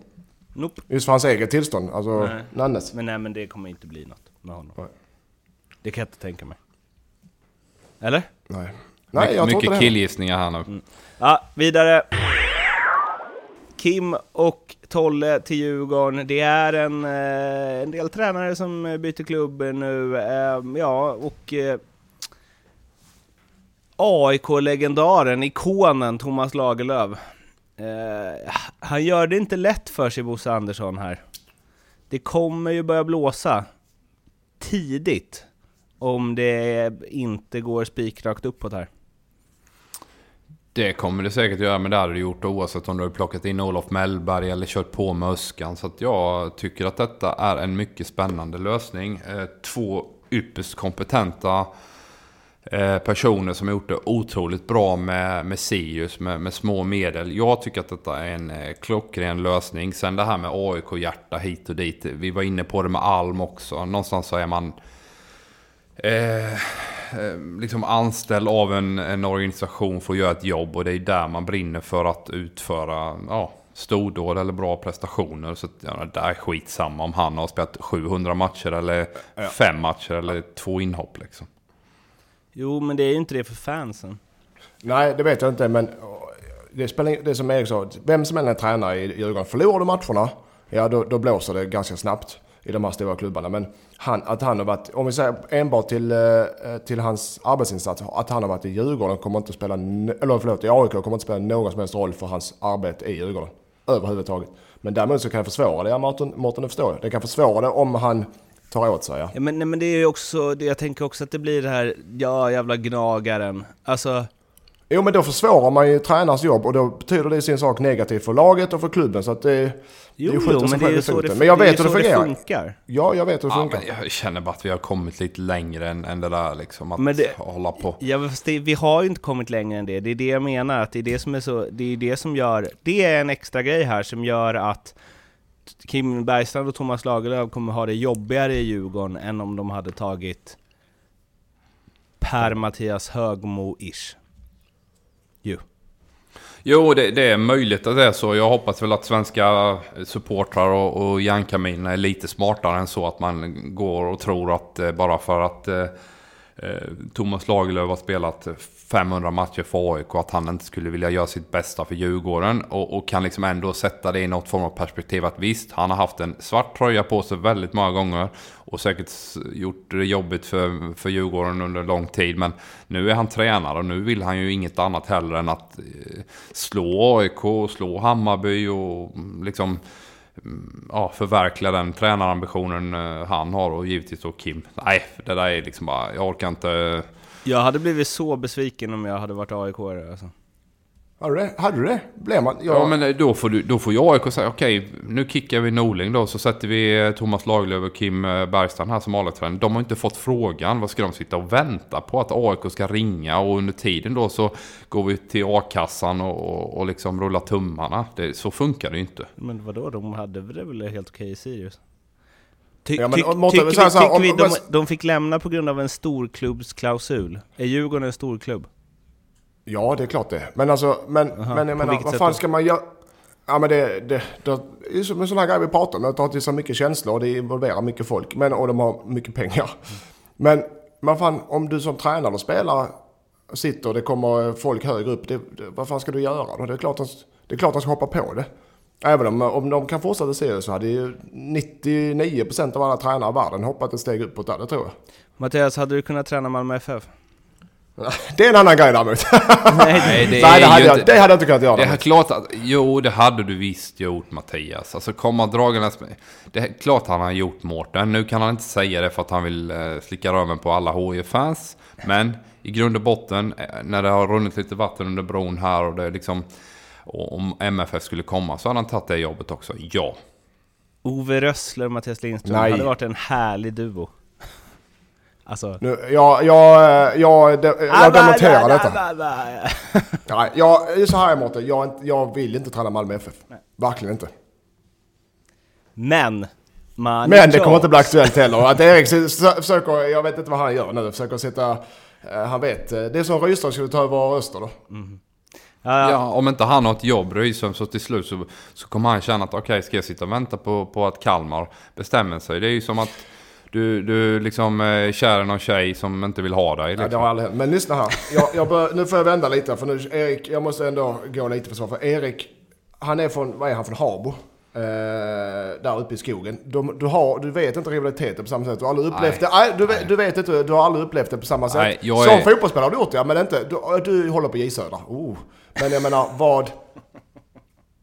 Nope. Just för hans eget tillstånd, alltså nej. Nannes. Men nej, men det kommer inte bli något med honom. Nej. Det kan jag inte tänka mig. Eller? Nej. Nej, jag Mycket tror killgissningar här nu. Mm. Ja, vidare. Kim och Tolle till Djurgården. Det är en, eh, en del tränare som byter klubb nu. Eh, ja, och eh, AIK-legendaren, ikonen Thomas Lagerlöf. Eh, han gör det inte lätt för sig, Bosse Andersson här. Det kommer ju börja blåsa tidigt om det inte går spikrakt uppåt här. Det kommer det säkert göra, men det hade det gjort oavsett om du har plockat in Olof Mellberg eller kört på med Öskan. Så att jag tycker att detta är en mycket spännande lösning. Eh, två ypperst kompetenta eh, personer som har gjort det otroligt bra med, med Sirius, med, med små medel. Jag tycker att detta är en eh, klockren lösning. Sen det här med AIK-hjärta hit och dit. Vi var inne på det med Alm också. Någonstans så är man Eh, eh, liksom anställd av en, en organisation för att göra ett jobb och det är där man brinner för att utföra ja, stordåd eller bra prestationer. Så ja, det är skitsamma om han har spelat 700 matcher eller ja. fem matcher eller två inhopp liksom. Jo, men det är ju inte det för fansen. Nej, det vet jag inte, men det, spelar, det som Erik sa, vem som än är tränare i Djurgården, förlorar du matcherna, ja då, då blåser det ganska snabbt i de här stora klubbarna. Men han, att han har varit, om vi säger enbart till, eh, till hans arbetsinsats, att han har varit i Djurgården kommer inte spela, eller förlåt, i AIK kommer inte spela någon som helst roll för hans arbete i Djurgården. Överhuvudtaget. Men däremot så kan det försvåra det, ja Mårten, Mårten det förstår jag. Det kan försvåra det om han tar åt sig ja. ja men, nej, men det är ju också, jag tänker också att det blir det här, ja jävla gnagaren. Alltså Jo men då försvårar man ju tränarens jobb och då betyder det sin sak negativt för laget och för klubben. Så att det, jo, det jo, men det är så, det, men jag vet hur det, fungerar. det funkar. Ja, jag vet hur det ja, funkar. jag känner bara att vi har kommit lite längre än, än det där liksom. Att men det, hålla på. Ja, det, vi har ju inte kommit längre än det. Det är det jag menar. Att det är det som är så, det är det som gör, det är en extra grej här som gör att Kim Bergstrand och Thomas Lagerlöf kommer ha det jobbigare i Djurgården än om de hade tagit Per Mattias Högmo-ish. Ju. Jo, det, det, är möjligt att det är så. Jag hoppas väl att svenska supportrar och, och järnkaminerna är lite smartare än så. Att man går och tror att eh, bara för att eh, eh Thomas Lagerlöf har spelat 500 matcher för AIK att han inte skulle vilja göra sitt bästa för Djurgården. Och, och, kan liksom ändå sätta det i något form av perspektiv att visst, han har haft en svart tröja på sig väldigt många gånger. Och säkert gjort det jobbigt för, för Djurgården under lång tid. Men nu är han tränare och nu vill han ju inget annat heller än att eh, slå AIK, slå Hammarby och mm, liksom mm, ja, förverkliga den tränarambitionen eh, han har och givetvis då Kim. Nej, det där är liksom bara, jag orkar inte jag hade blivit så besviken om jag hade varit aik alltså. Hade du det? Hade du det? Blev man? Jag... Ja, men eh, då får, du, då får ju AIK säga okej, nu kickar vi Norling då, så sätter vi eh, Thomas Lagerlöf och Kim eh, Bergstrand här som A-lagstränare. De har inte fått frågan. Vad ska de sitta och vänta på att AIK ska ringa? Och under tiden då så går vi till A-kassan och, och, och liksom rullar tummarna. Det, så funkar det ju inte. Men vadå, de hade det väl helt okej i Sirius? Ty, ja, men, ty, tycker vi, tycker här, vi de, de fick lämna på grund av en storklubbsklausul? Är Djurgården en storklubb? Ja, det är klart det. Men alltså, men, Aha, men jag menar, vad fan ska man göra? Ja men det, det, det, det är som en sån här grej vi pratar om. Det tar till sig mycket känslor och det involverar mycket folk. Men, och de har mycket pengar. Mm. Men vad fan, om du som tränare och spelare sitter och det kommer folk högre upp. Det, vad fan ska du göra då? Det är klart att, det är klart att de ska hoppa på det. Även om, om de kan fortsätta se så hade ju 99% av alla tränare i världen hoppat ett steg uppåt där, det tror jag. Mattias, hade du kunnat träna Malmö FF? Det är en annan grej däremot. Nej, det, Nej, det, hade jag, inte, det hade jag inte kunnat göra. Det är klart att, jo, det hade du visst gjort Mattias. Alltså komma dragandes med... Det är klart han har gjort Mårten. Nu kan han inte säga det för att han vill eh, slicka röven på alla HIF-fans. Men i grund och botten, eh, när det har runnit lite vatten under bron här och det är liksom... Och om MFF skulle komma så hade han tagit det jobbet också, ja. Ove Rössler och Mattias Lindström Nej. hade varit en härlig duo. Alltså... Nu, jag, jag, jag, jag, jag demonterar detta. Nej, jag, så här Mårten, jag, jag vill inte träna Malmö FF. Nej. Verkligen inte. Men, man Men det kommer inte bli aktuellt heller. Att Erik försöker, jag vet inte vad han gör nu, försöker sätta, eh, han vet. Det är som Rydström skulle ta över Öster då. Mm. Ja, ja. om inte han har ett jobb, Rydström, så till slut så, så kommer han känna att okej, okay, ska jag sitta och vänta på, på att Kalmar bestämmer sig? Det är ju som att du, du liksom är eh, kär i någon tjej som inte vill ha dig. Liksom. Ja, det har aldrig hänt. Men lyssna här. Jag, jag bör, nu får jag vända lite, för nu, Erik, jag måste ändå gå lite för svar. För Erik, han är från, vad är han, från Habo? Uh, där uppe i skogen. De, du, har, du vet inte rivaliteten på samma sätt. Du har aldrig upplevt nej. det. Nej, du, nej. du vet inte, du har aldrig upplevt det på samma sätt. Nej, Som är... fotbollsspelare har du gjort det, men inte, du, du håller på J Södra. Oh. Men jag menar, vad...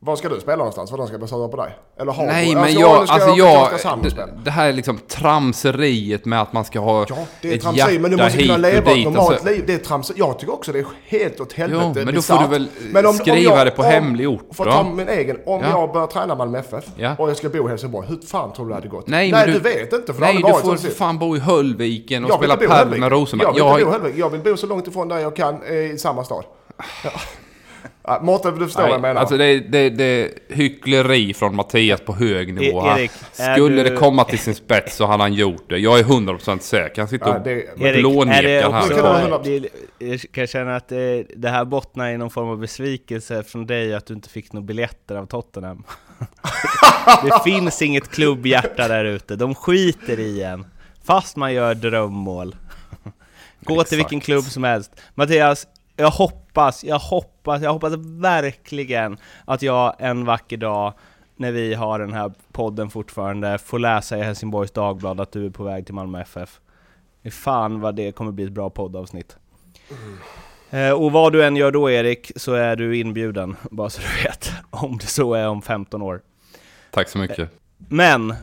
Var ska du spela någonstans? För de ska sura på dig? Eller har Nej, du? men alltså, jag... Alltså jag... Det, det, här är liksom tramseriet med att man ska ha Ja, det är ett tramseri, men du måste kunna leva ett normalt alltså. liv. Det är tramseri. Jag tycker också det är helt åt helvete Jo, men då får du väl men om, skriva om jag, det på om, hemlig ort För att ta min egen. Om ja. jag börjar träna Malmö FF ja. och jag ska bo i Helsingborg. Hur fan tror du det hade gått? Nej, Nej du, du, vet inte. För nej, du får för fan bo i Höllviken och jag spela padel med Rosenberg. Jag vill, jag, jag vill bo så långt ifrån där jag kan i samma stad. Ja. Mårten, du förstår Nej, vad jag menar. Alltså det, det, det är hyckleri från Mattias på hög nivå. E Erik, Skulle du... det komma till sin spets så hade han gjort det. Jag är 100% säker. Han sitter och ja, blånekar här. Det, jag kan känna att det, det här bottnar i någon form av besvikelse från dig att du inte fick några biljetter av Tottenham. det finns inget klubbhjärta där ute. De skiter i en. Fast man gör drömmål. Gå Exakt. till vilken klubb som helst. Mattias, jag hoppas, jag hoppas, jag hoppas verkligen att jag en vacker dag när vi har den här podden fortfarande får läsa i Helsingborgs Dagblad att du är på väg till Malmö FF. Fan vad det kommer bli ett bra poddavsnitt. Mm. och vad du än gör då Erik, så är du inbjuden, bara så du vet. Om det så är om 15 år. Tack så mycket. Men,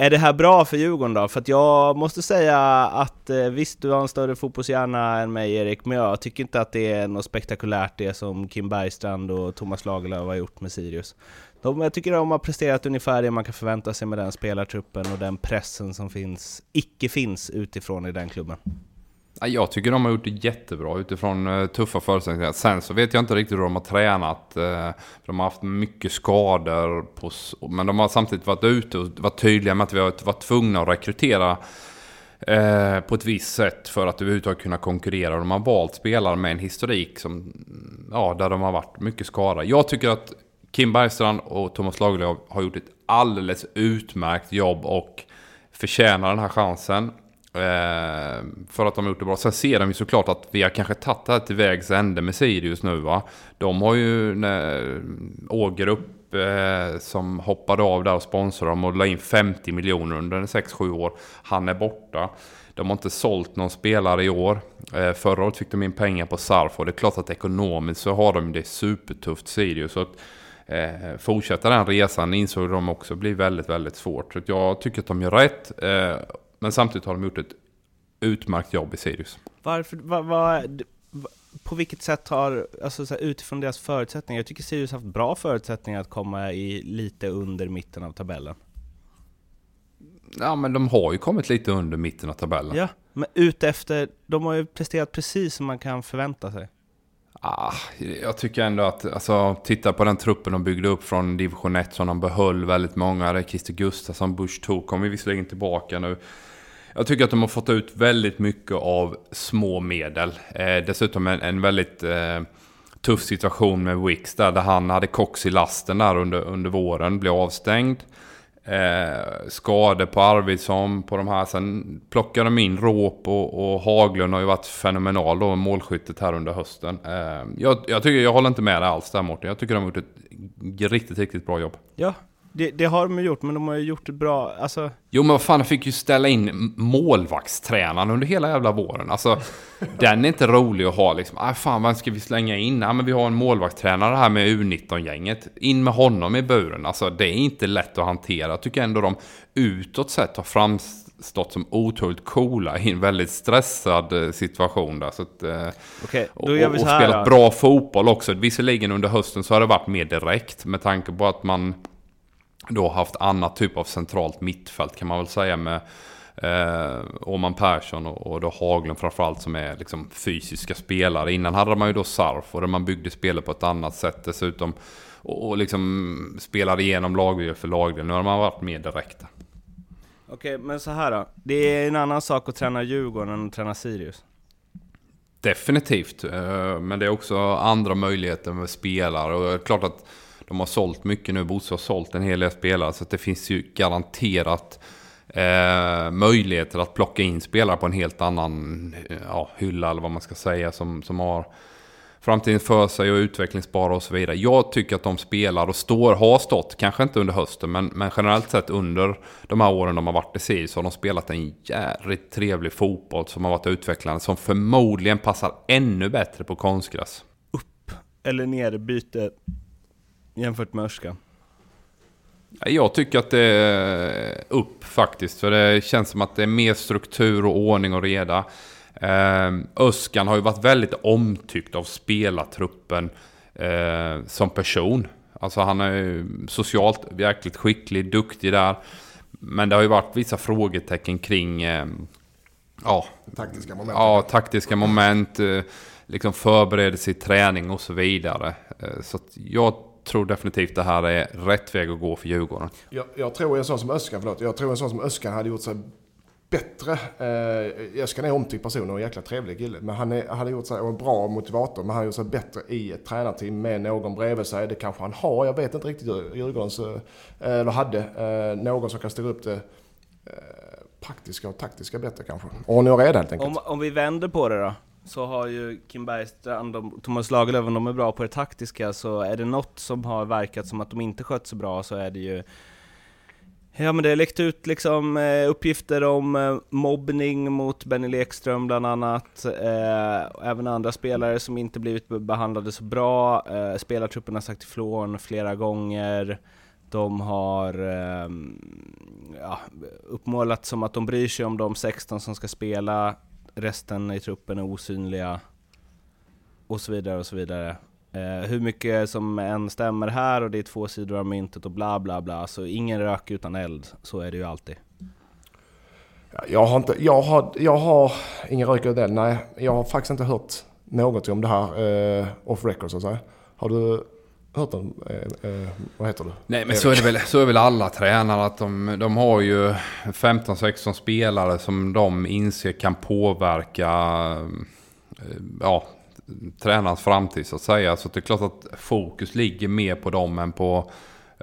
är det här bra för Djurgården då? För att jag måste säga att eh, visst, du har en större fotbollshjärna än mig Erik, men jag tycker inte att det är något spektakulärt det som Kim Bergstrand och Thomas Lagerlöf har gjort med Sirius. De, jag tycker de har presterat ungefär det man kan förvänta sig med den spelartruppen och den pressen som finns, icke finns utifrån i den klubben. Jag tycker de har gjort det jättebra utifrån eh, tuffa förutsättningar. Sen så vet jag inte riktigt hur de har tränat. Eh, de har haft mycket skador. På, men de har samtidigt varit ute och varit tydliga med att vi har varit tvungna att rekrytera eh, på ett visst sätt för att överhuvudtaget kunna konkurrera. De har valt spelare med en historik som, ja, där de har varit mycket skadade. Jag tycker att Kim Bergstrand och Thomas Lagerlöf har gjort ett alldeles utmärkt jobb och förtjänar den här chansen. Eh, för att de har gjort det bra. Sen ser de ju såklart att vi har kanske tagit det här till vägs ände med Sirius nu va. De har ju eh, Ågerup eh, som hoppade av där och sponsrade dem och la in 50 miljoner under 6-7 år. Han är borta. De har inte sålt någon spelare i år. Eh, förra året fick de in pengar på Sarf och det är klart att ekonomiskt så har de det supertufft Sirius. Så att, eh, fortsätta den resan insåg de också blir väldigt, väldigt svårt. Så jag tycker att de gör rätt. Eh, men samtidigt har de gjort ett utmärkt jobb i Sirius. Varför, vad, vad, på vilket sätt har, alltså så här, utifrån deras förutsättningar, jag tycker Sirius har haft bra förutsättningar att komma i lite under mitten av tabellen. Ja men de har ju kommit lite under mitten av tabellen. Ja, men utefter, de har ju presterat precis som man kan förvänta sig. Ah, jag tycker ändå att, alltså, titta på den truppen de byggde upp från division 1 som de behöll väldigt många. Det är Christer Gustafsson, Bush Thor kommer visserligen tillbaka nu. Jag tycker att de har fått ut väldigt mycket av små medel. Eh, dessutom en, en väldigt eh, tuff situation med Wix där, där han hade Cox i lasten där under, under våren, blev avstängd. Eh, skador på Arvidsson på de här. Sen plockade de in Råp och, och Haglund har ju varit fenomenal då, målskyttet här under hösten. Eh, jag, jag, tycker, jag håller inte med dig alls där Mårten. Jag tycker de har gjort ett riktigt, riktigt bra jobb. Ja, det, det, har de gjort, men de har ju gjort det bra. Alltså... Jo, men vad fan, de fick ju ställa in målvaktstränaren under hela jävla våren. Alltså, den är inte rolig att ha liksom. Ah, fan, vem ska vi slänga in? Ah, men vi har en målvaktstränare här med U19-gänget. In med honom i buren. Alltså, det är inte lätt att hantera. Jag tycker ändå de utåt sett har framstått som otroligt coola i en väldigt stressad eh, situation där. Så att, eh, okay, så här, och spelat då. bra fotboll också. Visserligen under hösten så har det varit mer direkt med tanke på att man då haft annat typ av centralt mittfält kan man väl säga med eh, Åman Persson och, och då Haglund framförallt som är liksom fysiska spelare. Innan hade man ju då Sarf och där man byggde spelet på ett annat sätt dessutom. Och, och liksom spelade igenom lagdel för lagdel. Nu har man varit mer direkta. Okej, men så här då. Det är en annan sak att träna Djurgården än att träna Sirius. Definitivt, eh, men det är också andra möjligheter med spelare och det är klart att de har sålt mycket nu. Bosse har sålt en hel del spelare. Så det finns ju garanterat eh, möjligheter att plocka in spelare på en helt annan eh, ja, hylla eller vad man ska säga. Som, som har framtiden för sig och utvecklingsbara och så vidare. Jag tycker att de spelar och står, har stått, kanske inte under hösten, men, men generellt sett under de här åren de har varit i SIR så har de spelat en jävligt trevlig fotboll som har varit utvecklande, som förmodligen passar ännu bättre på konstgräs. Upp eller ner byte jämfört med Örskan? Jag tycker att det är upp faktiskt. För det känns som att det är mer struktur och ordning och reda. Ehm, Öskan har ju varit väldigt omtyckt av spelartruppen eh, som person. Alltså han är ju socialt jäkligt skicklig, duktig där. Men det har ju varit vissa frågetecken kring eh, ja, taktiska moment. Ja, taktiska moment. Eh, liksom förberedelse i träning och så vidare. Så jag tror definitivt det här är rätt väg att gå för Djurgården. Jag, jag tror en sån som Öskan, förlåt, jag tror en sån som Öskan hade gjort sig bättre. Eh, Öskan är omtyckt person och en jäkla trevlig kille. Men han är, hade gjort sig, och en bra motivator, men han har gjort sig bättre i ett tränarteam med någon bredvid sig. Det kanske han har, jag vet inte riktigt Djurgårdens, eh, eller hade, eh, någon som kan styra upp det eh, praktiska och taktiska bättre kanske. Ordning och reda helt enkelt. Om, om vi vänder på det då? Så har ju Kim Bergstrand och Thomas Lagerlöf, om de är bra på det taktiska, så är det något som har verkat som att de inte skött så bra så är det ju Ja men det har läckt ut liksom eh, uppgifter om eh, mobbning mot Benny Lekström bland annat, eh, även andra spelare som inte blivit behandlade så bra, eh, spelartruppen har sagt ifrån flera gånger, de har eh, ja, uppmålat som att de bryr sig om de 16 som ska spela, resten i truppen är osynliga och så vidare och så vidare. Eh, hur mycket som än stämmer här och det är två sidor av myntet och bla bla bla, så ingen rök utan eld, så är det ju alltid. Jag har, inte, jag har, jag har ingen rök utan eld, nej. Jag har faktiskt inte hört något om det här eh, off record så att säga. Har du? Hört om, eh, eh, vad heter du? Nej men så är, det väl, så är väl alla tränare att de, de har ju 15-16 spelare som de inser kan påverka eh, ja, tränarens framtid så att säga. Så det är klart att fokus ligger mer på dem än på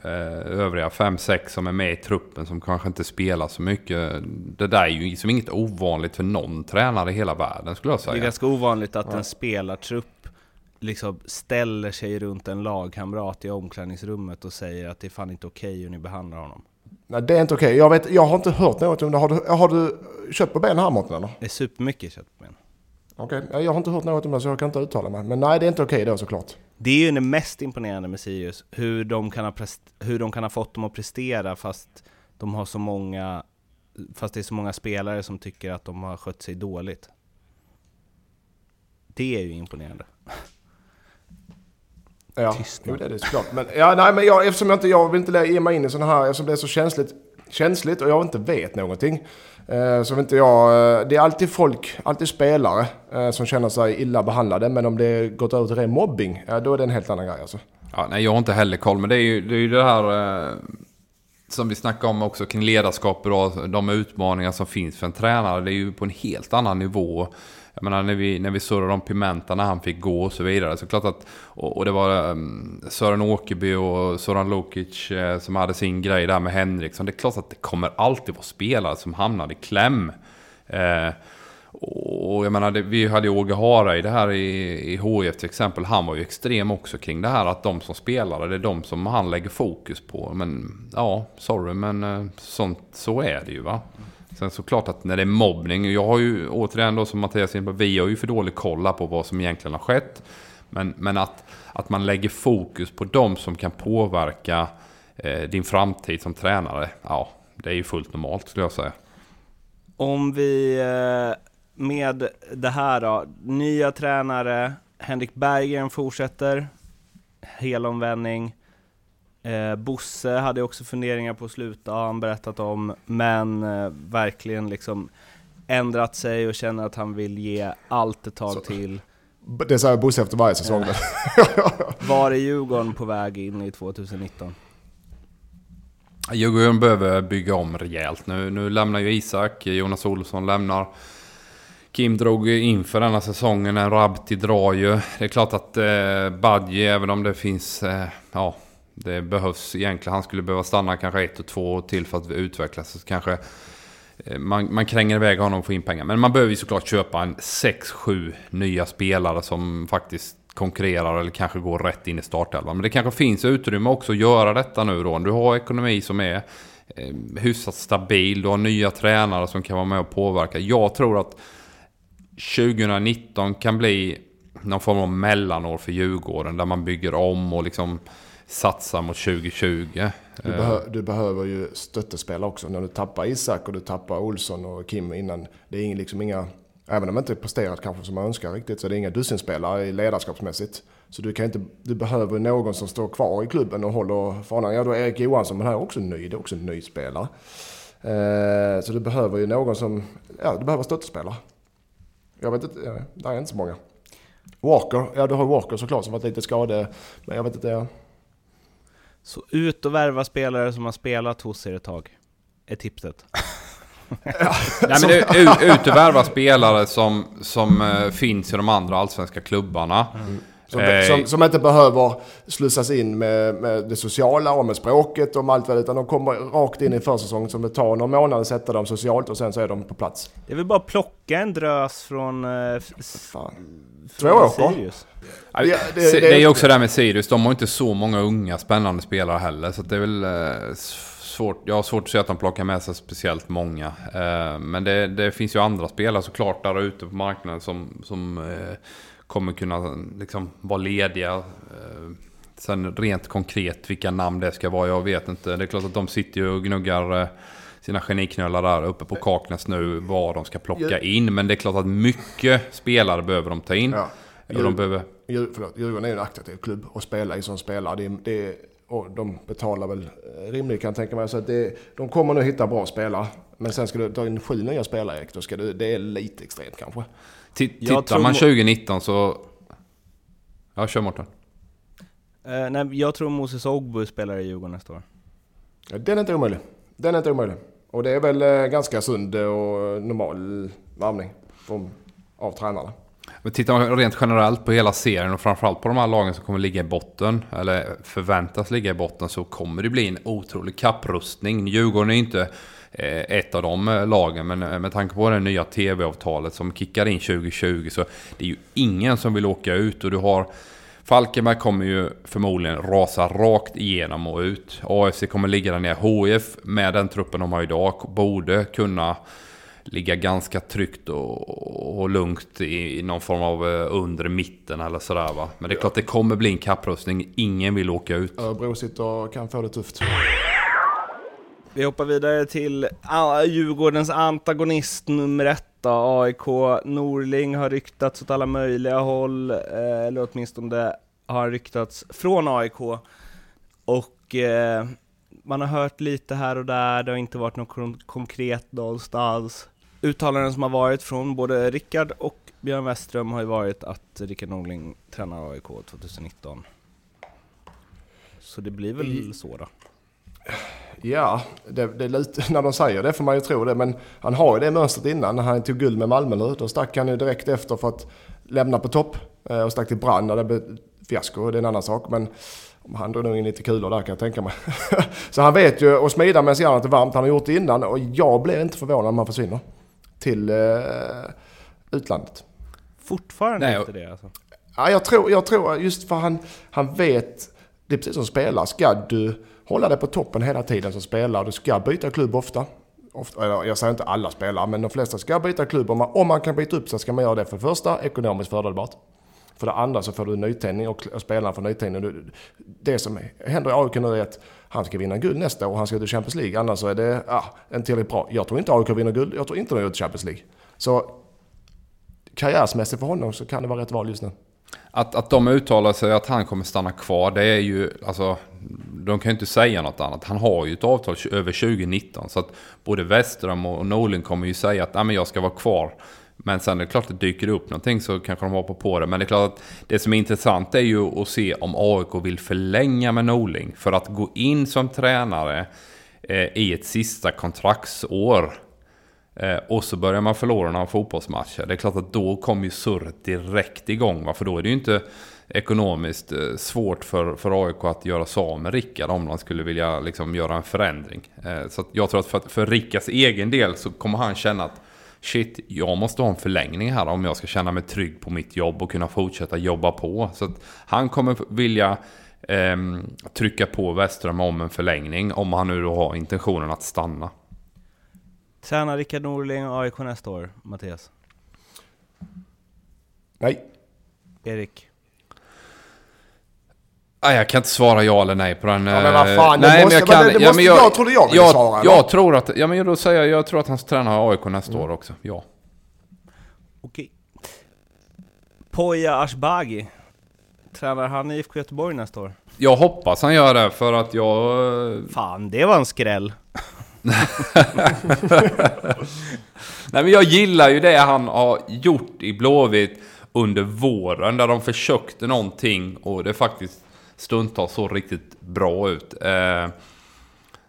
eh, övriga 5-6 som är med i truppen som kanske inte spelar så mycket. Det där är ju liksom inget ovanligt för någon tränare i hela världen skulle jag säga. Det är ganska ovanligt att en spelartrupp liksom ställer sig runt en lagkamrat i omklädningsrummet och säger att det är fan inte okej okay hur ni behandlar honom. Nej det är inte okej. Okay. Jag, jag har inte hört något om det. Har du, har du kött på ben här Mårten eller? Det är supermycket kött på ben. Okej, okay. jag har inte hört något om det så jag kan inte uttala mig. Men nej, det är inte okej okay då såklart. Det är ju det mest imponerande med Sirius, hur de, kan ha hur de kan ha fått dem att prestera fast de har så många, fast det är så många spelare som tycker att de har skött sig dåligt. Det är ju imponerande. Ja, jo, det är det såklart. Men, ja, nej, men jag, eftersom jag inte jag vill inte ge mig in i sådana här, eftersom det är så känsligt, känsligt och jag inte vet någonting. Eh, så inte jag, eh, det är alltid folk, alltid spelare eh, som känner sig illa behandlade. Men om det gått över till ren mobbing, ja, då är det en helt annan grej alltså. Ja, nej, jag har inte heller koll, men det är ju det, är ju det här eh, som vi snackade om också kring ledarskap och de utmaningar som finns för en tränare. Det är ju på en helt annan nivå jag menar när vi, när vi surrade om Pimenta när han fick gå och så vidare. Så klart att, och, och det var um, Sören Åkerby och Soran Lukic eh, som hade sin grej där med Henriksson. Det är klart att det kommer alltid vara spelare som hamnar i kläm. Eh, och jag menar, det, vi hade ju Åge Hareid det här i, i HIF till exempel. Han var ju extrem också kring det här att de som spelar, det är de som han lägger fokus på. Men ja, sorry men eh, sånt, så är det ju va. Sen såklart att när det är mobbning, jag har ju återigen då som Mattias inne vi har ju för dålig koll på vad som egentligen har skett. Men, men att, att man lägger fokus på de som kan påverka eh, din framtid som tränare, ja, det är ju fullt normalt skulle jag säga. Om vi eh, med det här då, nya tränare, Henrik Berggren fortsätter, helomvändning. Eh, Bosse hade också funderingar på att sluta, har han berättat om, men eh, verkligen liksom ändrat sig och känner att han vill ge allt ett tag Så. till. Det säger Bosse efter varje säsong. Var är Djurgården på väg in i 2019? Djurgården behöver bygga om rejält. Nu, nu lämnar ju Isak, Jonas Olsson lämnar. Kim drog inför denna säsongen, en Rabti drar ju. Det är klart att eh, Badji, även om det finns, eh, ja, det behövs egentligen, han skulle behöva stanna kanske ett och två år till för att utvecklas. Så kanske eh, man, man kränger iväg honom och får in pengar. Men man behöver ju såklart köpa en 6-7 nya spelare som faktiskt konkurrerar eller kanske går rätt in i startelvan. Men det kanske finns utrymme också att göra detta nu då. Du har ekonomi som är eh, hyfsat stabil. Du har nya tränare som kan vara med och påverka. Jag tror att 2019 kan bli någon form av mellanår för Djurgården. Där man bygger om och liksom satsa mot 2020. Du, behö du, behöver ju stöttespela också. När du tappar Isak och du tappar Olsson och Kim innan. Det är liksom inga, även om de inte presterat kanske som man önskar riktigt, så det är inga dussinspelare ledarskapsmässigt. Så du, kan inte, du behöver någon som står kvar i klubben och håller fanan. Ja, då är Erik Johansson, men han är också ny. Det är också en ny spelare. Eh, så du behöver ju någon som, ja, du behöver stöttespelare. Jag vet inte, det är inte så många. Walker, ja du har Walker såklart som varit lite skadad. Men jag vet inte, så ut och värva spelare som har spelat hos er ett tag, är tipset. ja, Nej, men ut, ut och värva spelare som, som uh, finns i de andra allsvenska klubbarna. Mm. Som, eh, som, som, inte behöver slussas in med, med, det sociala och med språket och allt vad utan de kommer rakt in i försäsongen som det tar några månader att sätta dem socialt och sen så är de på plats. Det är väl bara att plocka en drös från... Eh, från Två år Sirius. Det, det, det, det, är också det här med Sirius, de har inte så många unga spännande spelare heller. Så det är väl eh, svårt, jag har svårt att se att de plockar med sig speciellt många. Eh, men det, det, finns ju andra spelare såklart där ute på marknaden som, som eh, kommer kunna liksom vara lediga. Eh, sen rent konkret vilka namn det ska vara, jag vet inte. Det är klart att de sitter ju och gnuggar eh, sina geniknölar där uppe på Kaknäs nu, vad de ska plocka in. Men det är klart att mycket spelare behöver de ta in. Ja. Djur, de behöver... förlåt, Djurgården är en attraktiv klubb och spela i som spelare. Det, det, och de betalar väl eh, rimligt kan jag tänka mig. Så att det, de kommer nog hitta bra spelare. Men sen ska du ta in sju nya spelare Erik, då ska du, det är lite extremt kanske. Tittar man 2019 så... Ja, kör Mårten. Eh, nej, jag tror Moses Ogbu spelar i Djurgården nästa år. Ja, den är inte omöjlig. Den är inte omöjlig. Och det är väl eh, ganska sund och normal varvning från, av tränarna. Men tittar man rent generellt på hela serien och framförallt på de här lagen som kommer ligga i botten, eller förväntas ligga i botten, så kommer det bli en otrolig kapprustning. Djurgården är inte ett av de eh, lagen, men med tanke på det nya tv-avtalet som kickar in 2020 så det är ju ingen som vill åka ut och du har Falkenberg kommer ju förmodligen rasa rakt igenom och ut. AFC kommer ligga där nere. HF med den truppen de har idag borde kunna ligga ganska tryggt och, och lugnt i, i, någon form av undre mitten eller sådär va. Men det är klart det kommer bli en kapprustning. Ingen vill åka ut. Örebro sitter och kan få det tufft. Vi hoppar vidare till Djurgårdens antagonist nummer ett då, AIK. Norling har ryktats åt alla möjliga håll, eh, eller åtminstone har ryktats från AIK. Och eh, man har hört lite här och där, det har inte varit något konkret någonstans. Uttalanden som har varit från både Rickard och Björn Westström har ju varit att Rickard Norling tränar AIK 2019. Så det blir väl I, så då? Ja, det, det, är lite, när de säger det får man ju tro det. Men han har ju det mönstret innan. När han tog guld med Malmö nu, då stack han ju direkt efter för att lämna på topp. Eh, och stack till Brann när det blev fiasko, det är en annan sak. Men han drog nog in lite kulor där kan jag tänka mig. så han vet ju att smida med järnet är varmt. Han har gjort det innan och jag blir inte förvånad om han försvinner till eh, utlandet. Fortfarande Nej, inte det alltså? Ja, jag tror, jag tror just för han, han vet, det är precis som spelare, ska du hålla dig på toppen hela tiden som spelare, du ska byta klubb ofta. ofta jag säger inte alla spelare, men de flesta ska byta klubb. Om man, om man kan byta upp sig ska man göra det för det första ekonomiskt fördelbart. För det andra så får du nytändning och, och spelarna får nytändning. Det som händer i AIK nu är att han ska vinna guld nästa år och han ska till Champions League. Annars så är det ah, en tillräckligt bra. Jag tror inte AIK vinner guld. Jag tror inte de går till Champions League. Så karriärsmässigt för honom så kan det vara rätt val just nu. Att, att de uttalar sig att han kommer stanna kvar, det är ju, alltså, de kan ju inte säga något annat. Han har ju ett avtal över 2019, så att både Westström och Norling kommer ju säga att men jag ska vara kvar. Men sen är det klart att det dyker upp någonting så kanske de hoppar på det. Men det är klart att det som är intressant är ju att se om AIK vill förlänga med Norling. För att gå in som tränare eh, i ett sista kontraktsår. Eh, och så börjar man förlora några fotbollsmatcher. Det är klart att då kommer ju surret direkt igång. Va? För då är det ju inte ekonomiskt eh, svårt för, för AIK att göra sig av med Rickard om man skulle vilja liksom, göra en förändring. Eh, så jag tror att för, för Rickards egen del så kommer han känna att shit, jag måste ha en förlängning här om jag ska känna mig trygg på mitt jobb och kunna fortsätta jobba på. Så att han kommer vilja eh, trycka på Westström om en förlängning om han nu då har intentionen att stanna. Tränar Rickard Norling AIK nästa år, Mattias? Nej. Erik? Nej, jag kan inte svara ja eller nej på den. Ja, men vad fan, nej, måste, men jag, kan, det, det ja, men jag, jag trodde jag ville jag, svara. Jag tror att, ja men då säger jag, jag tror att han ska träna AIK nästa mm. år också, ja. Okej. Poya Ashbagi. Tränar han i IFK Göteborg nästa år? Jag hoppas han gör det, för att jag... Fan, det var en skräll. Nej men jag gillar ju det han har gjort i Blåvitt under våren, där de försökte någonting och det faktiskt stundtals så riktigt bra ut. Eh,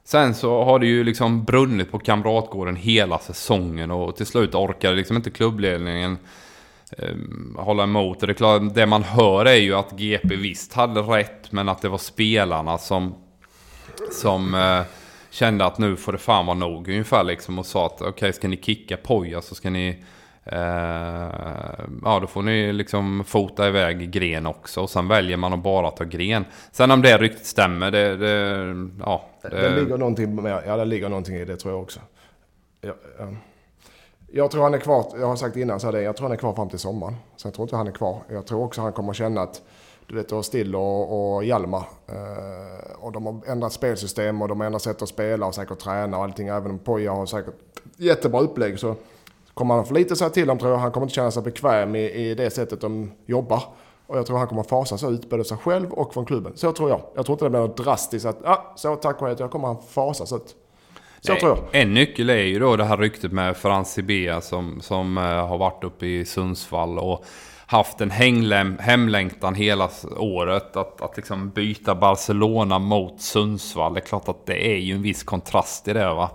sen så har det ju liksom brunnit på Kamratgården hela säsongen och till slut orkade liksom inte klubbledningen eh, hålla emot. Det, är klart, det man hör är ju att GP visst hade rätt men att det var spelarna som, som eh, kände att nu får det fan vara nog ungefär liksom och sa att okej okay, ska ni kicka Poja så ska ni Uh, ja, då får ni liksom fota iväg gren också. Och sen väljer man att bara ta gren. Sen om det ryktet stämmer, det... det ja, det... det ligger någonting med, ja, det ligger någonting i det tror jag också. Jag, jag tror han är kvar, jag har sagt innan så det, jag tror han är kvar fram till sommaren. Sen tror inte han är kvar. Jag tror också han kommer känna att du vet, och Still och, och Hjalmar. Uh, och de har ändrat spelsystem och de har ändrat sätt att spela och säkert träna och allting. Även om Poja har säkert jättebra upplägg så kommer han förlita sig till dem tror jag. Han kommer inte känna sig bekväm i, i det sättet de jobbar. Och jag tror han kommer fasas ut, både sig själv och från klubben. Så tror jag. Jag tror inte det blir något drastiskt att, ah, så tack och hej, jag kommer han fasas ut. Så tror jag. En nyckel är ju då det här ryktet med Frans Sibea som, som eh, har varit uppe i Sundsvall och haft en hängläm, hemlängtan hela året. Att, att liksom byta Barcelona mot Sundsvall. Det är klart att det är ju en viss kontrast i det va.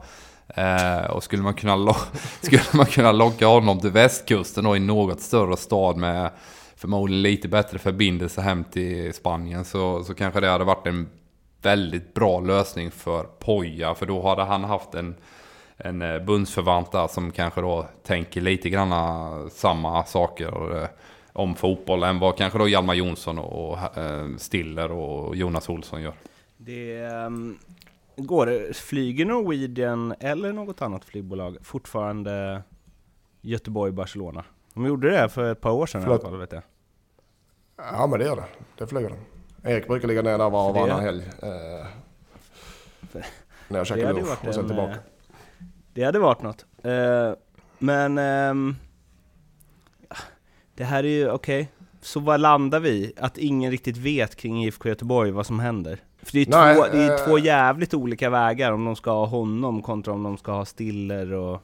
Eh, och skulle man, kunna skulle man kunna locka honom till västkusten och i något större stad med förmodligen lite bättre förbindelse hem till Spanien så, så kanske det hade varit en väldigt bra lösning för Poja. För då hade han haft en, en eh, bundsförvant där som kanske då tänker lite grann samma saker eh, om fotboll än vad kanske då Hjalmar Jonsson och eh, Stiller och Jonas Olsson gör. Det um, går flyger Norwegian eller något annat flygbolag fortfarande Göteborg-Barcelona? De gjorde det för ett par år sedan Förlåt. i alla fall, vet jag. Ja men det gör det. Det flyger de. Erik brukar ligga ner där var och varannan helg. Eh, när jag Det käkar lunch och sen en, tillbaka. eh, det hade varit något. Eh, men... ehm, det här är ju, okej. Så vad landar vi? Att ingen riktigt vet kring IFK Göteborg vad som händer? För det är, Nej, två, det är eh, två jävligt olika vägar om de ska ha honom kontra om de ska ha Stiller och...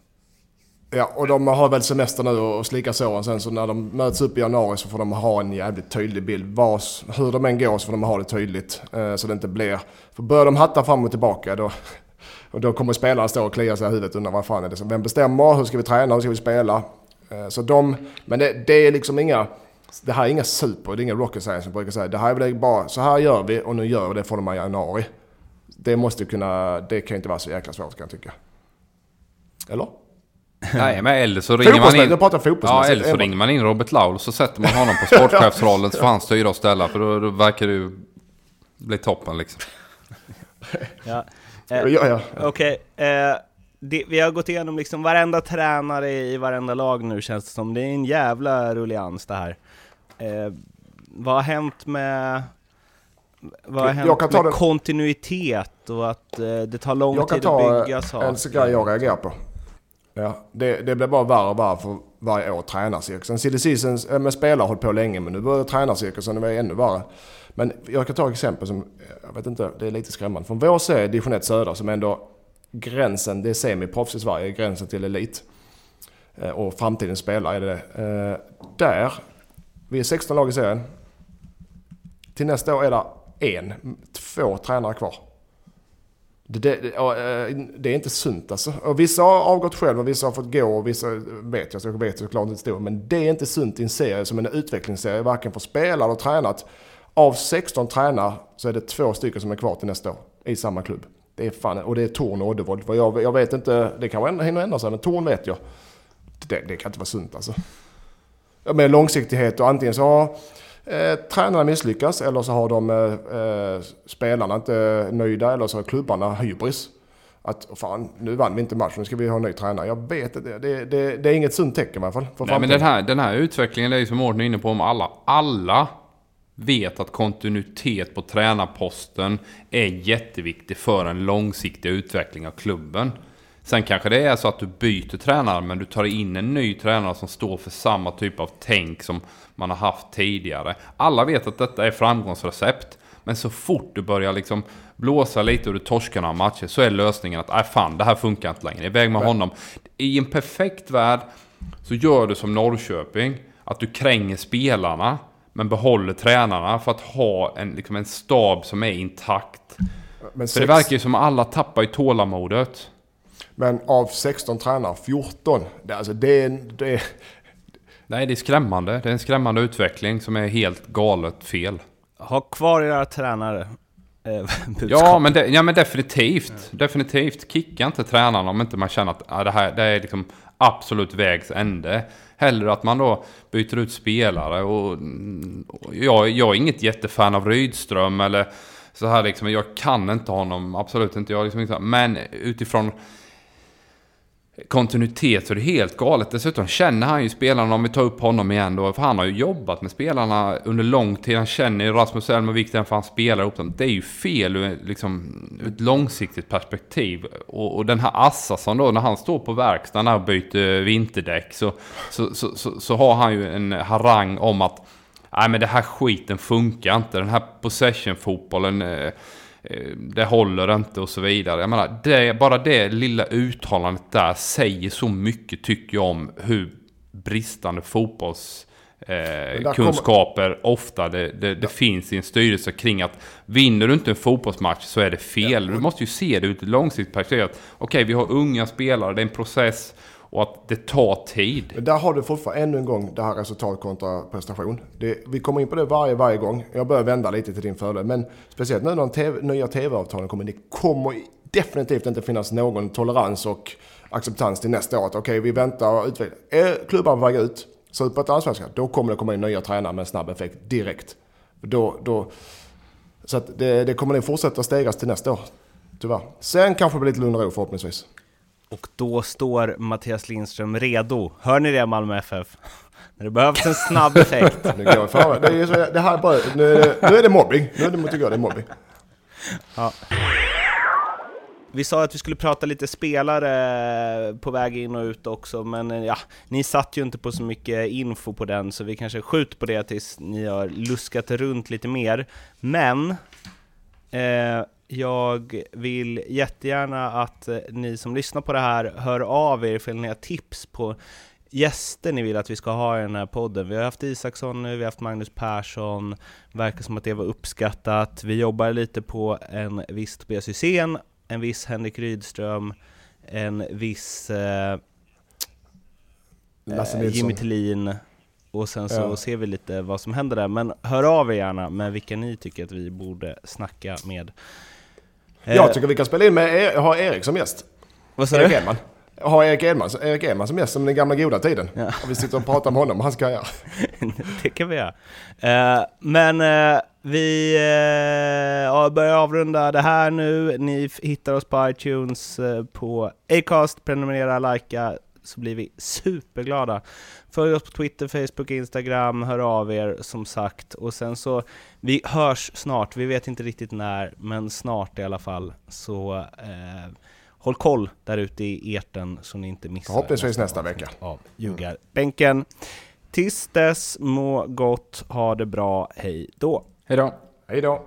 Ja, och de har väl semester nu och slickar såren sen så när de möts upp i januari så får de ha en jävligt tydlig bild. Vars, hur de än går så får de ha det tydligt. Eh, så det inte blir... För börjar de hatta fram och tillbaka då... Och då kommer spelarna stå och klia sig i huvudet och undra vad fan är det som... Vem bestämmer? Hur ska vi träna? Hur ska vi spela? Eh, så de... Men det, det är liksom inga... Det här är inga super, det är inga rocket science som brukar säga. Det här är väl bara, så här gör vi och nu gör vi det från och med januari. Det måste kunna, det kan inte vara så jäkla svårt kan jag tycka. Eller? Nej, men eller så ringer man in... jag pratar Ja, eller så ringer man in Robert Laul och så sätter man honom på sportchefsrollen så får han styra och ställa. För då, då verkar det ju bli toppen liksom. Ja. Ja, Eh, ja. Okej, eh, det, vi har gått igenom liksom varenda tränare i varenda lag nu känns det som. Det är en jävla rullians det här. Eh, vad har hänt med... Vad har Jag hänt kan ta med den- kontinuitet och att eh, det tar lång Jag kan tid ta att bygga eh, saker? en grej jag reagerar på. Ja, det, det blir bara värre och värre för varje år tränarcirkusen. Silly Seasons eh, med spelare har hållit på länge men nu börjar tränarcirkusen och det är ännu värre. Men jag kan ta ett exempel som, eh, jag vet inte, det är lite skrämmande. Från vår serie, division 1 södra, som ändå gränsen, det är semiproffs i Sverige, gränsen till elit. Eh, och framtidens spelare är det eh, Där, vi är 16 lag i serien. Till nästa år är det en, två tränare kvar. Det, det, eh, det är inte sunt alltså. Och vissa har avgått själv och vissa har fått gå och vissa vet jag, så jag vet såklart inte stor. Men det är inte sunt i en serie som en utvecklingsserie, varken för spelare och tränat. Av 16 tränare så är det två stycken som är kvar till nästa år i samma klubb. Det är fan, och det är Torn och Oddevold. Jag, jag vet inte, det kanske hinner ändra sig, men Torn vet jag. Det, det kan inte vara sunt alltså. Med långsiktighet och antingen så har eh, tränarna misslyckats eller så har de eh, eh, spelarna inte nöjda eller så har klubbarna hybris. Att fan, nu vann vi inte matchen, nu ska vi ha en ny tränare. Jag vet inte, det, det, det är inget sunt tecken i alla fall. Nej, men den här, den här utvecklingen, det är ju som Mårten är inne på, om alla, alla vet att kontinuitet på tränarposten är jätteviktig för en långsiktig utveckling av klubben. Sen kanske det är så att du byter tränare, men du tar in en ny tränare som står för samma typ av tänk som man har haft tidigare. Alla vet att detta är framgångsrecept. Men så fort du börjar liksom blåsa lite och du torskar några matcher så är lösningen att nej fan, det här funkar inte längre. Iväg med honom. I en perfekt värld så gör du som Norrköping. Att du kränger spelarna men behåller tränarna för att ha en, liksom en stab som är intakt. men, För det sex, verkar ju som att alla tappar i tålamodet. men av 16 tränare, 14. Det, alltså det, det, Nej, det är skrämmande. Det är en skrämmande utveckling som är helt galet fel. Ha kvar era tränare. Eh. Ja men, de, ja, men definitivt. Definitivt. Kicka inte tränarna om inte man känner att ah, det här det är liksom absolut vägs ände. Hellre att man då byter ut spelare. Och, och jag, jag är inget jättefan av Rydström eller så här liksom. Jag kan inte honom, absolut inte. Jag liksom inte, men utifrån kontinuitet så är det helt galet. Dessutom känner han ju spelarna, om vi tar upp honom igen då, för han har ju jobbat med spelarna under lång tid. Han känner ju Rasmus Elm och vikten för han spelar ihop dem. Det är ju fel ur liksom, ur ett långsiktigt perspektiv. Och, och den här Assasson då, när han står på verkstaden och byter vinterdäck så, så, så, så, så har han ju en harang om att Nej men det här skiten funkar inte. Den här possession-fotbollen eh, det håller inte och så vidare. Jag menar, det, bara det lilla uttalandet där säger så mycket tycker jag om hur bristande fotbolls eh, kunskaper ofta det, det, det finns i en styrelse kring att vinner du inte en fotbollsmatch så är det fel. Du måste ju se det ur ett långsiktigt perspektiv. Okej, okay, vi har unga spelare, det är en process och att det tar tid. Där har du fortfarande ännu en gång det här resultat kontra prestation. Det, vi kommer in på det varje, varje gång. Jag börjar vända lite till din fördel. Men speciellt nu när de TV, nya tv-avtalen kommer. Det kommer definitivt inte finnas någon tolerans och acceptans till nästa år. Okej, okay, vi väntar och utvecklar. Är klubban på väg ut? Superettan-allsvenskan, då kommer det komma in nya tränare med snabb effekt direkt. Då, då, så att det, det kommer nog fortsätta stegas till nästa år, tyvärr. Sen kanske det blir lite lugn och ro förhoppningsvis. Och då står Mattias Lindström redo. Hör ni det Malmö FF? När det behövs en snabb effekt. nu går jag för, det, är så, det här är bara, nu, nu är det mobbing. Nu är det, tycker jag det är mobbing. Ja. Vi sa att vi skulle prata lite spelare på väg in och ut också, men ja, ni satt ju inte på så mycket info på den, så vi kanske skjuter på det tills ni har luskat runt lite mer. Men eh, jag vill jättegärna att eh, ni som lyssnar på det här hör av er ifall ni har tips på gäster ni vill att vi ska ha i den här podden. Vi har haft Isaksson nu, vi har haft Magnus Persson, verkar som att det var uppskattat. Vi jobbar lite på en viss Tobias Hysén en viss Henrik Rydström, en viss eh, eh Jimmy Tillin och sen så ja. ser vi lite vad som händer där. Men hör av er gärna med vilka ni tycker att vi borde snacka med. Jag eh, tycker vi kan spela in med, er, ha Erik som gäst. Vad sa du? Edman ha Erik Edman, Erik Edman som gäst som den gamla goda tiden. Ja. Och vi sitter och pratar om honom och hans karriär. det kan vi göra. Uh, men uh, vi uh, börjar avrunda det här nu. Ni hittar oss på iTunes, på Acast, prenumerera, likea, så blir vi superglada. Följ oss på Twitter, Facebook, Instagram, hör av er som sagt. Och sen så, vi hörs snart, vi vet inte riktigt när, men snart i alla fall. Så håll koll där ute i eten så ni inte missar Förhoppningsvis nästa, nästa vecka. Av Ljugarbänken. Tills dess, må gott, ha det bra, hej då! Hej då! Hej då!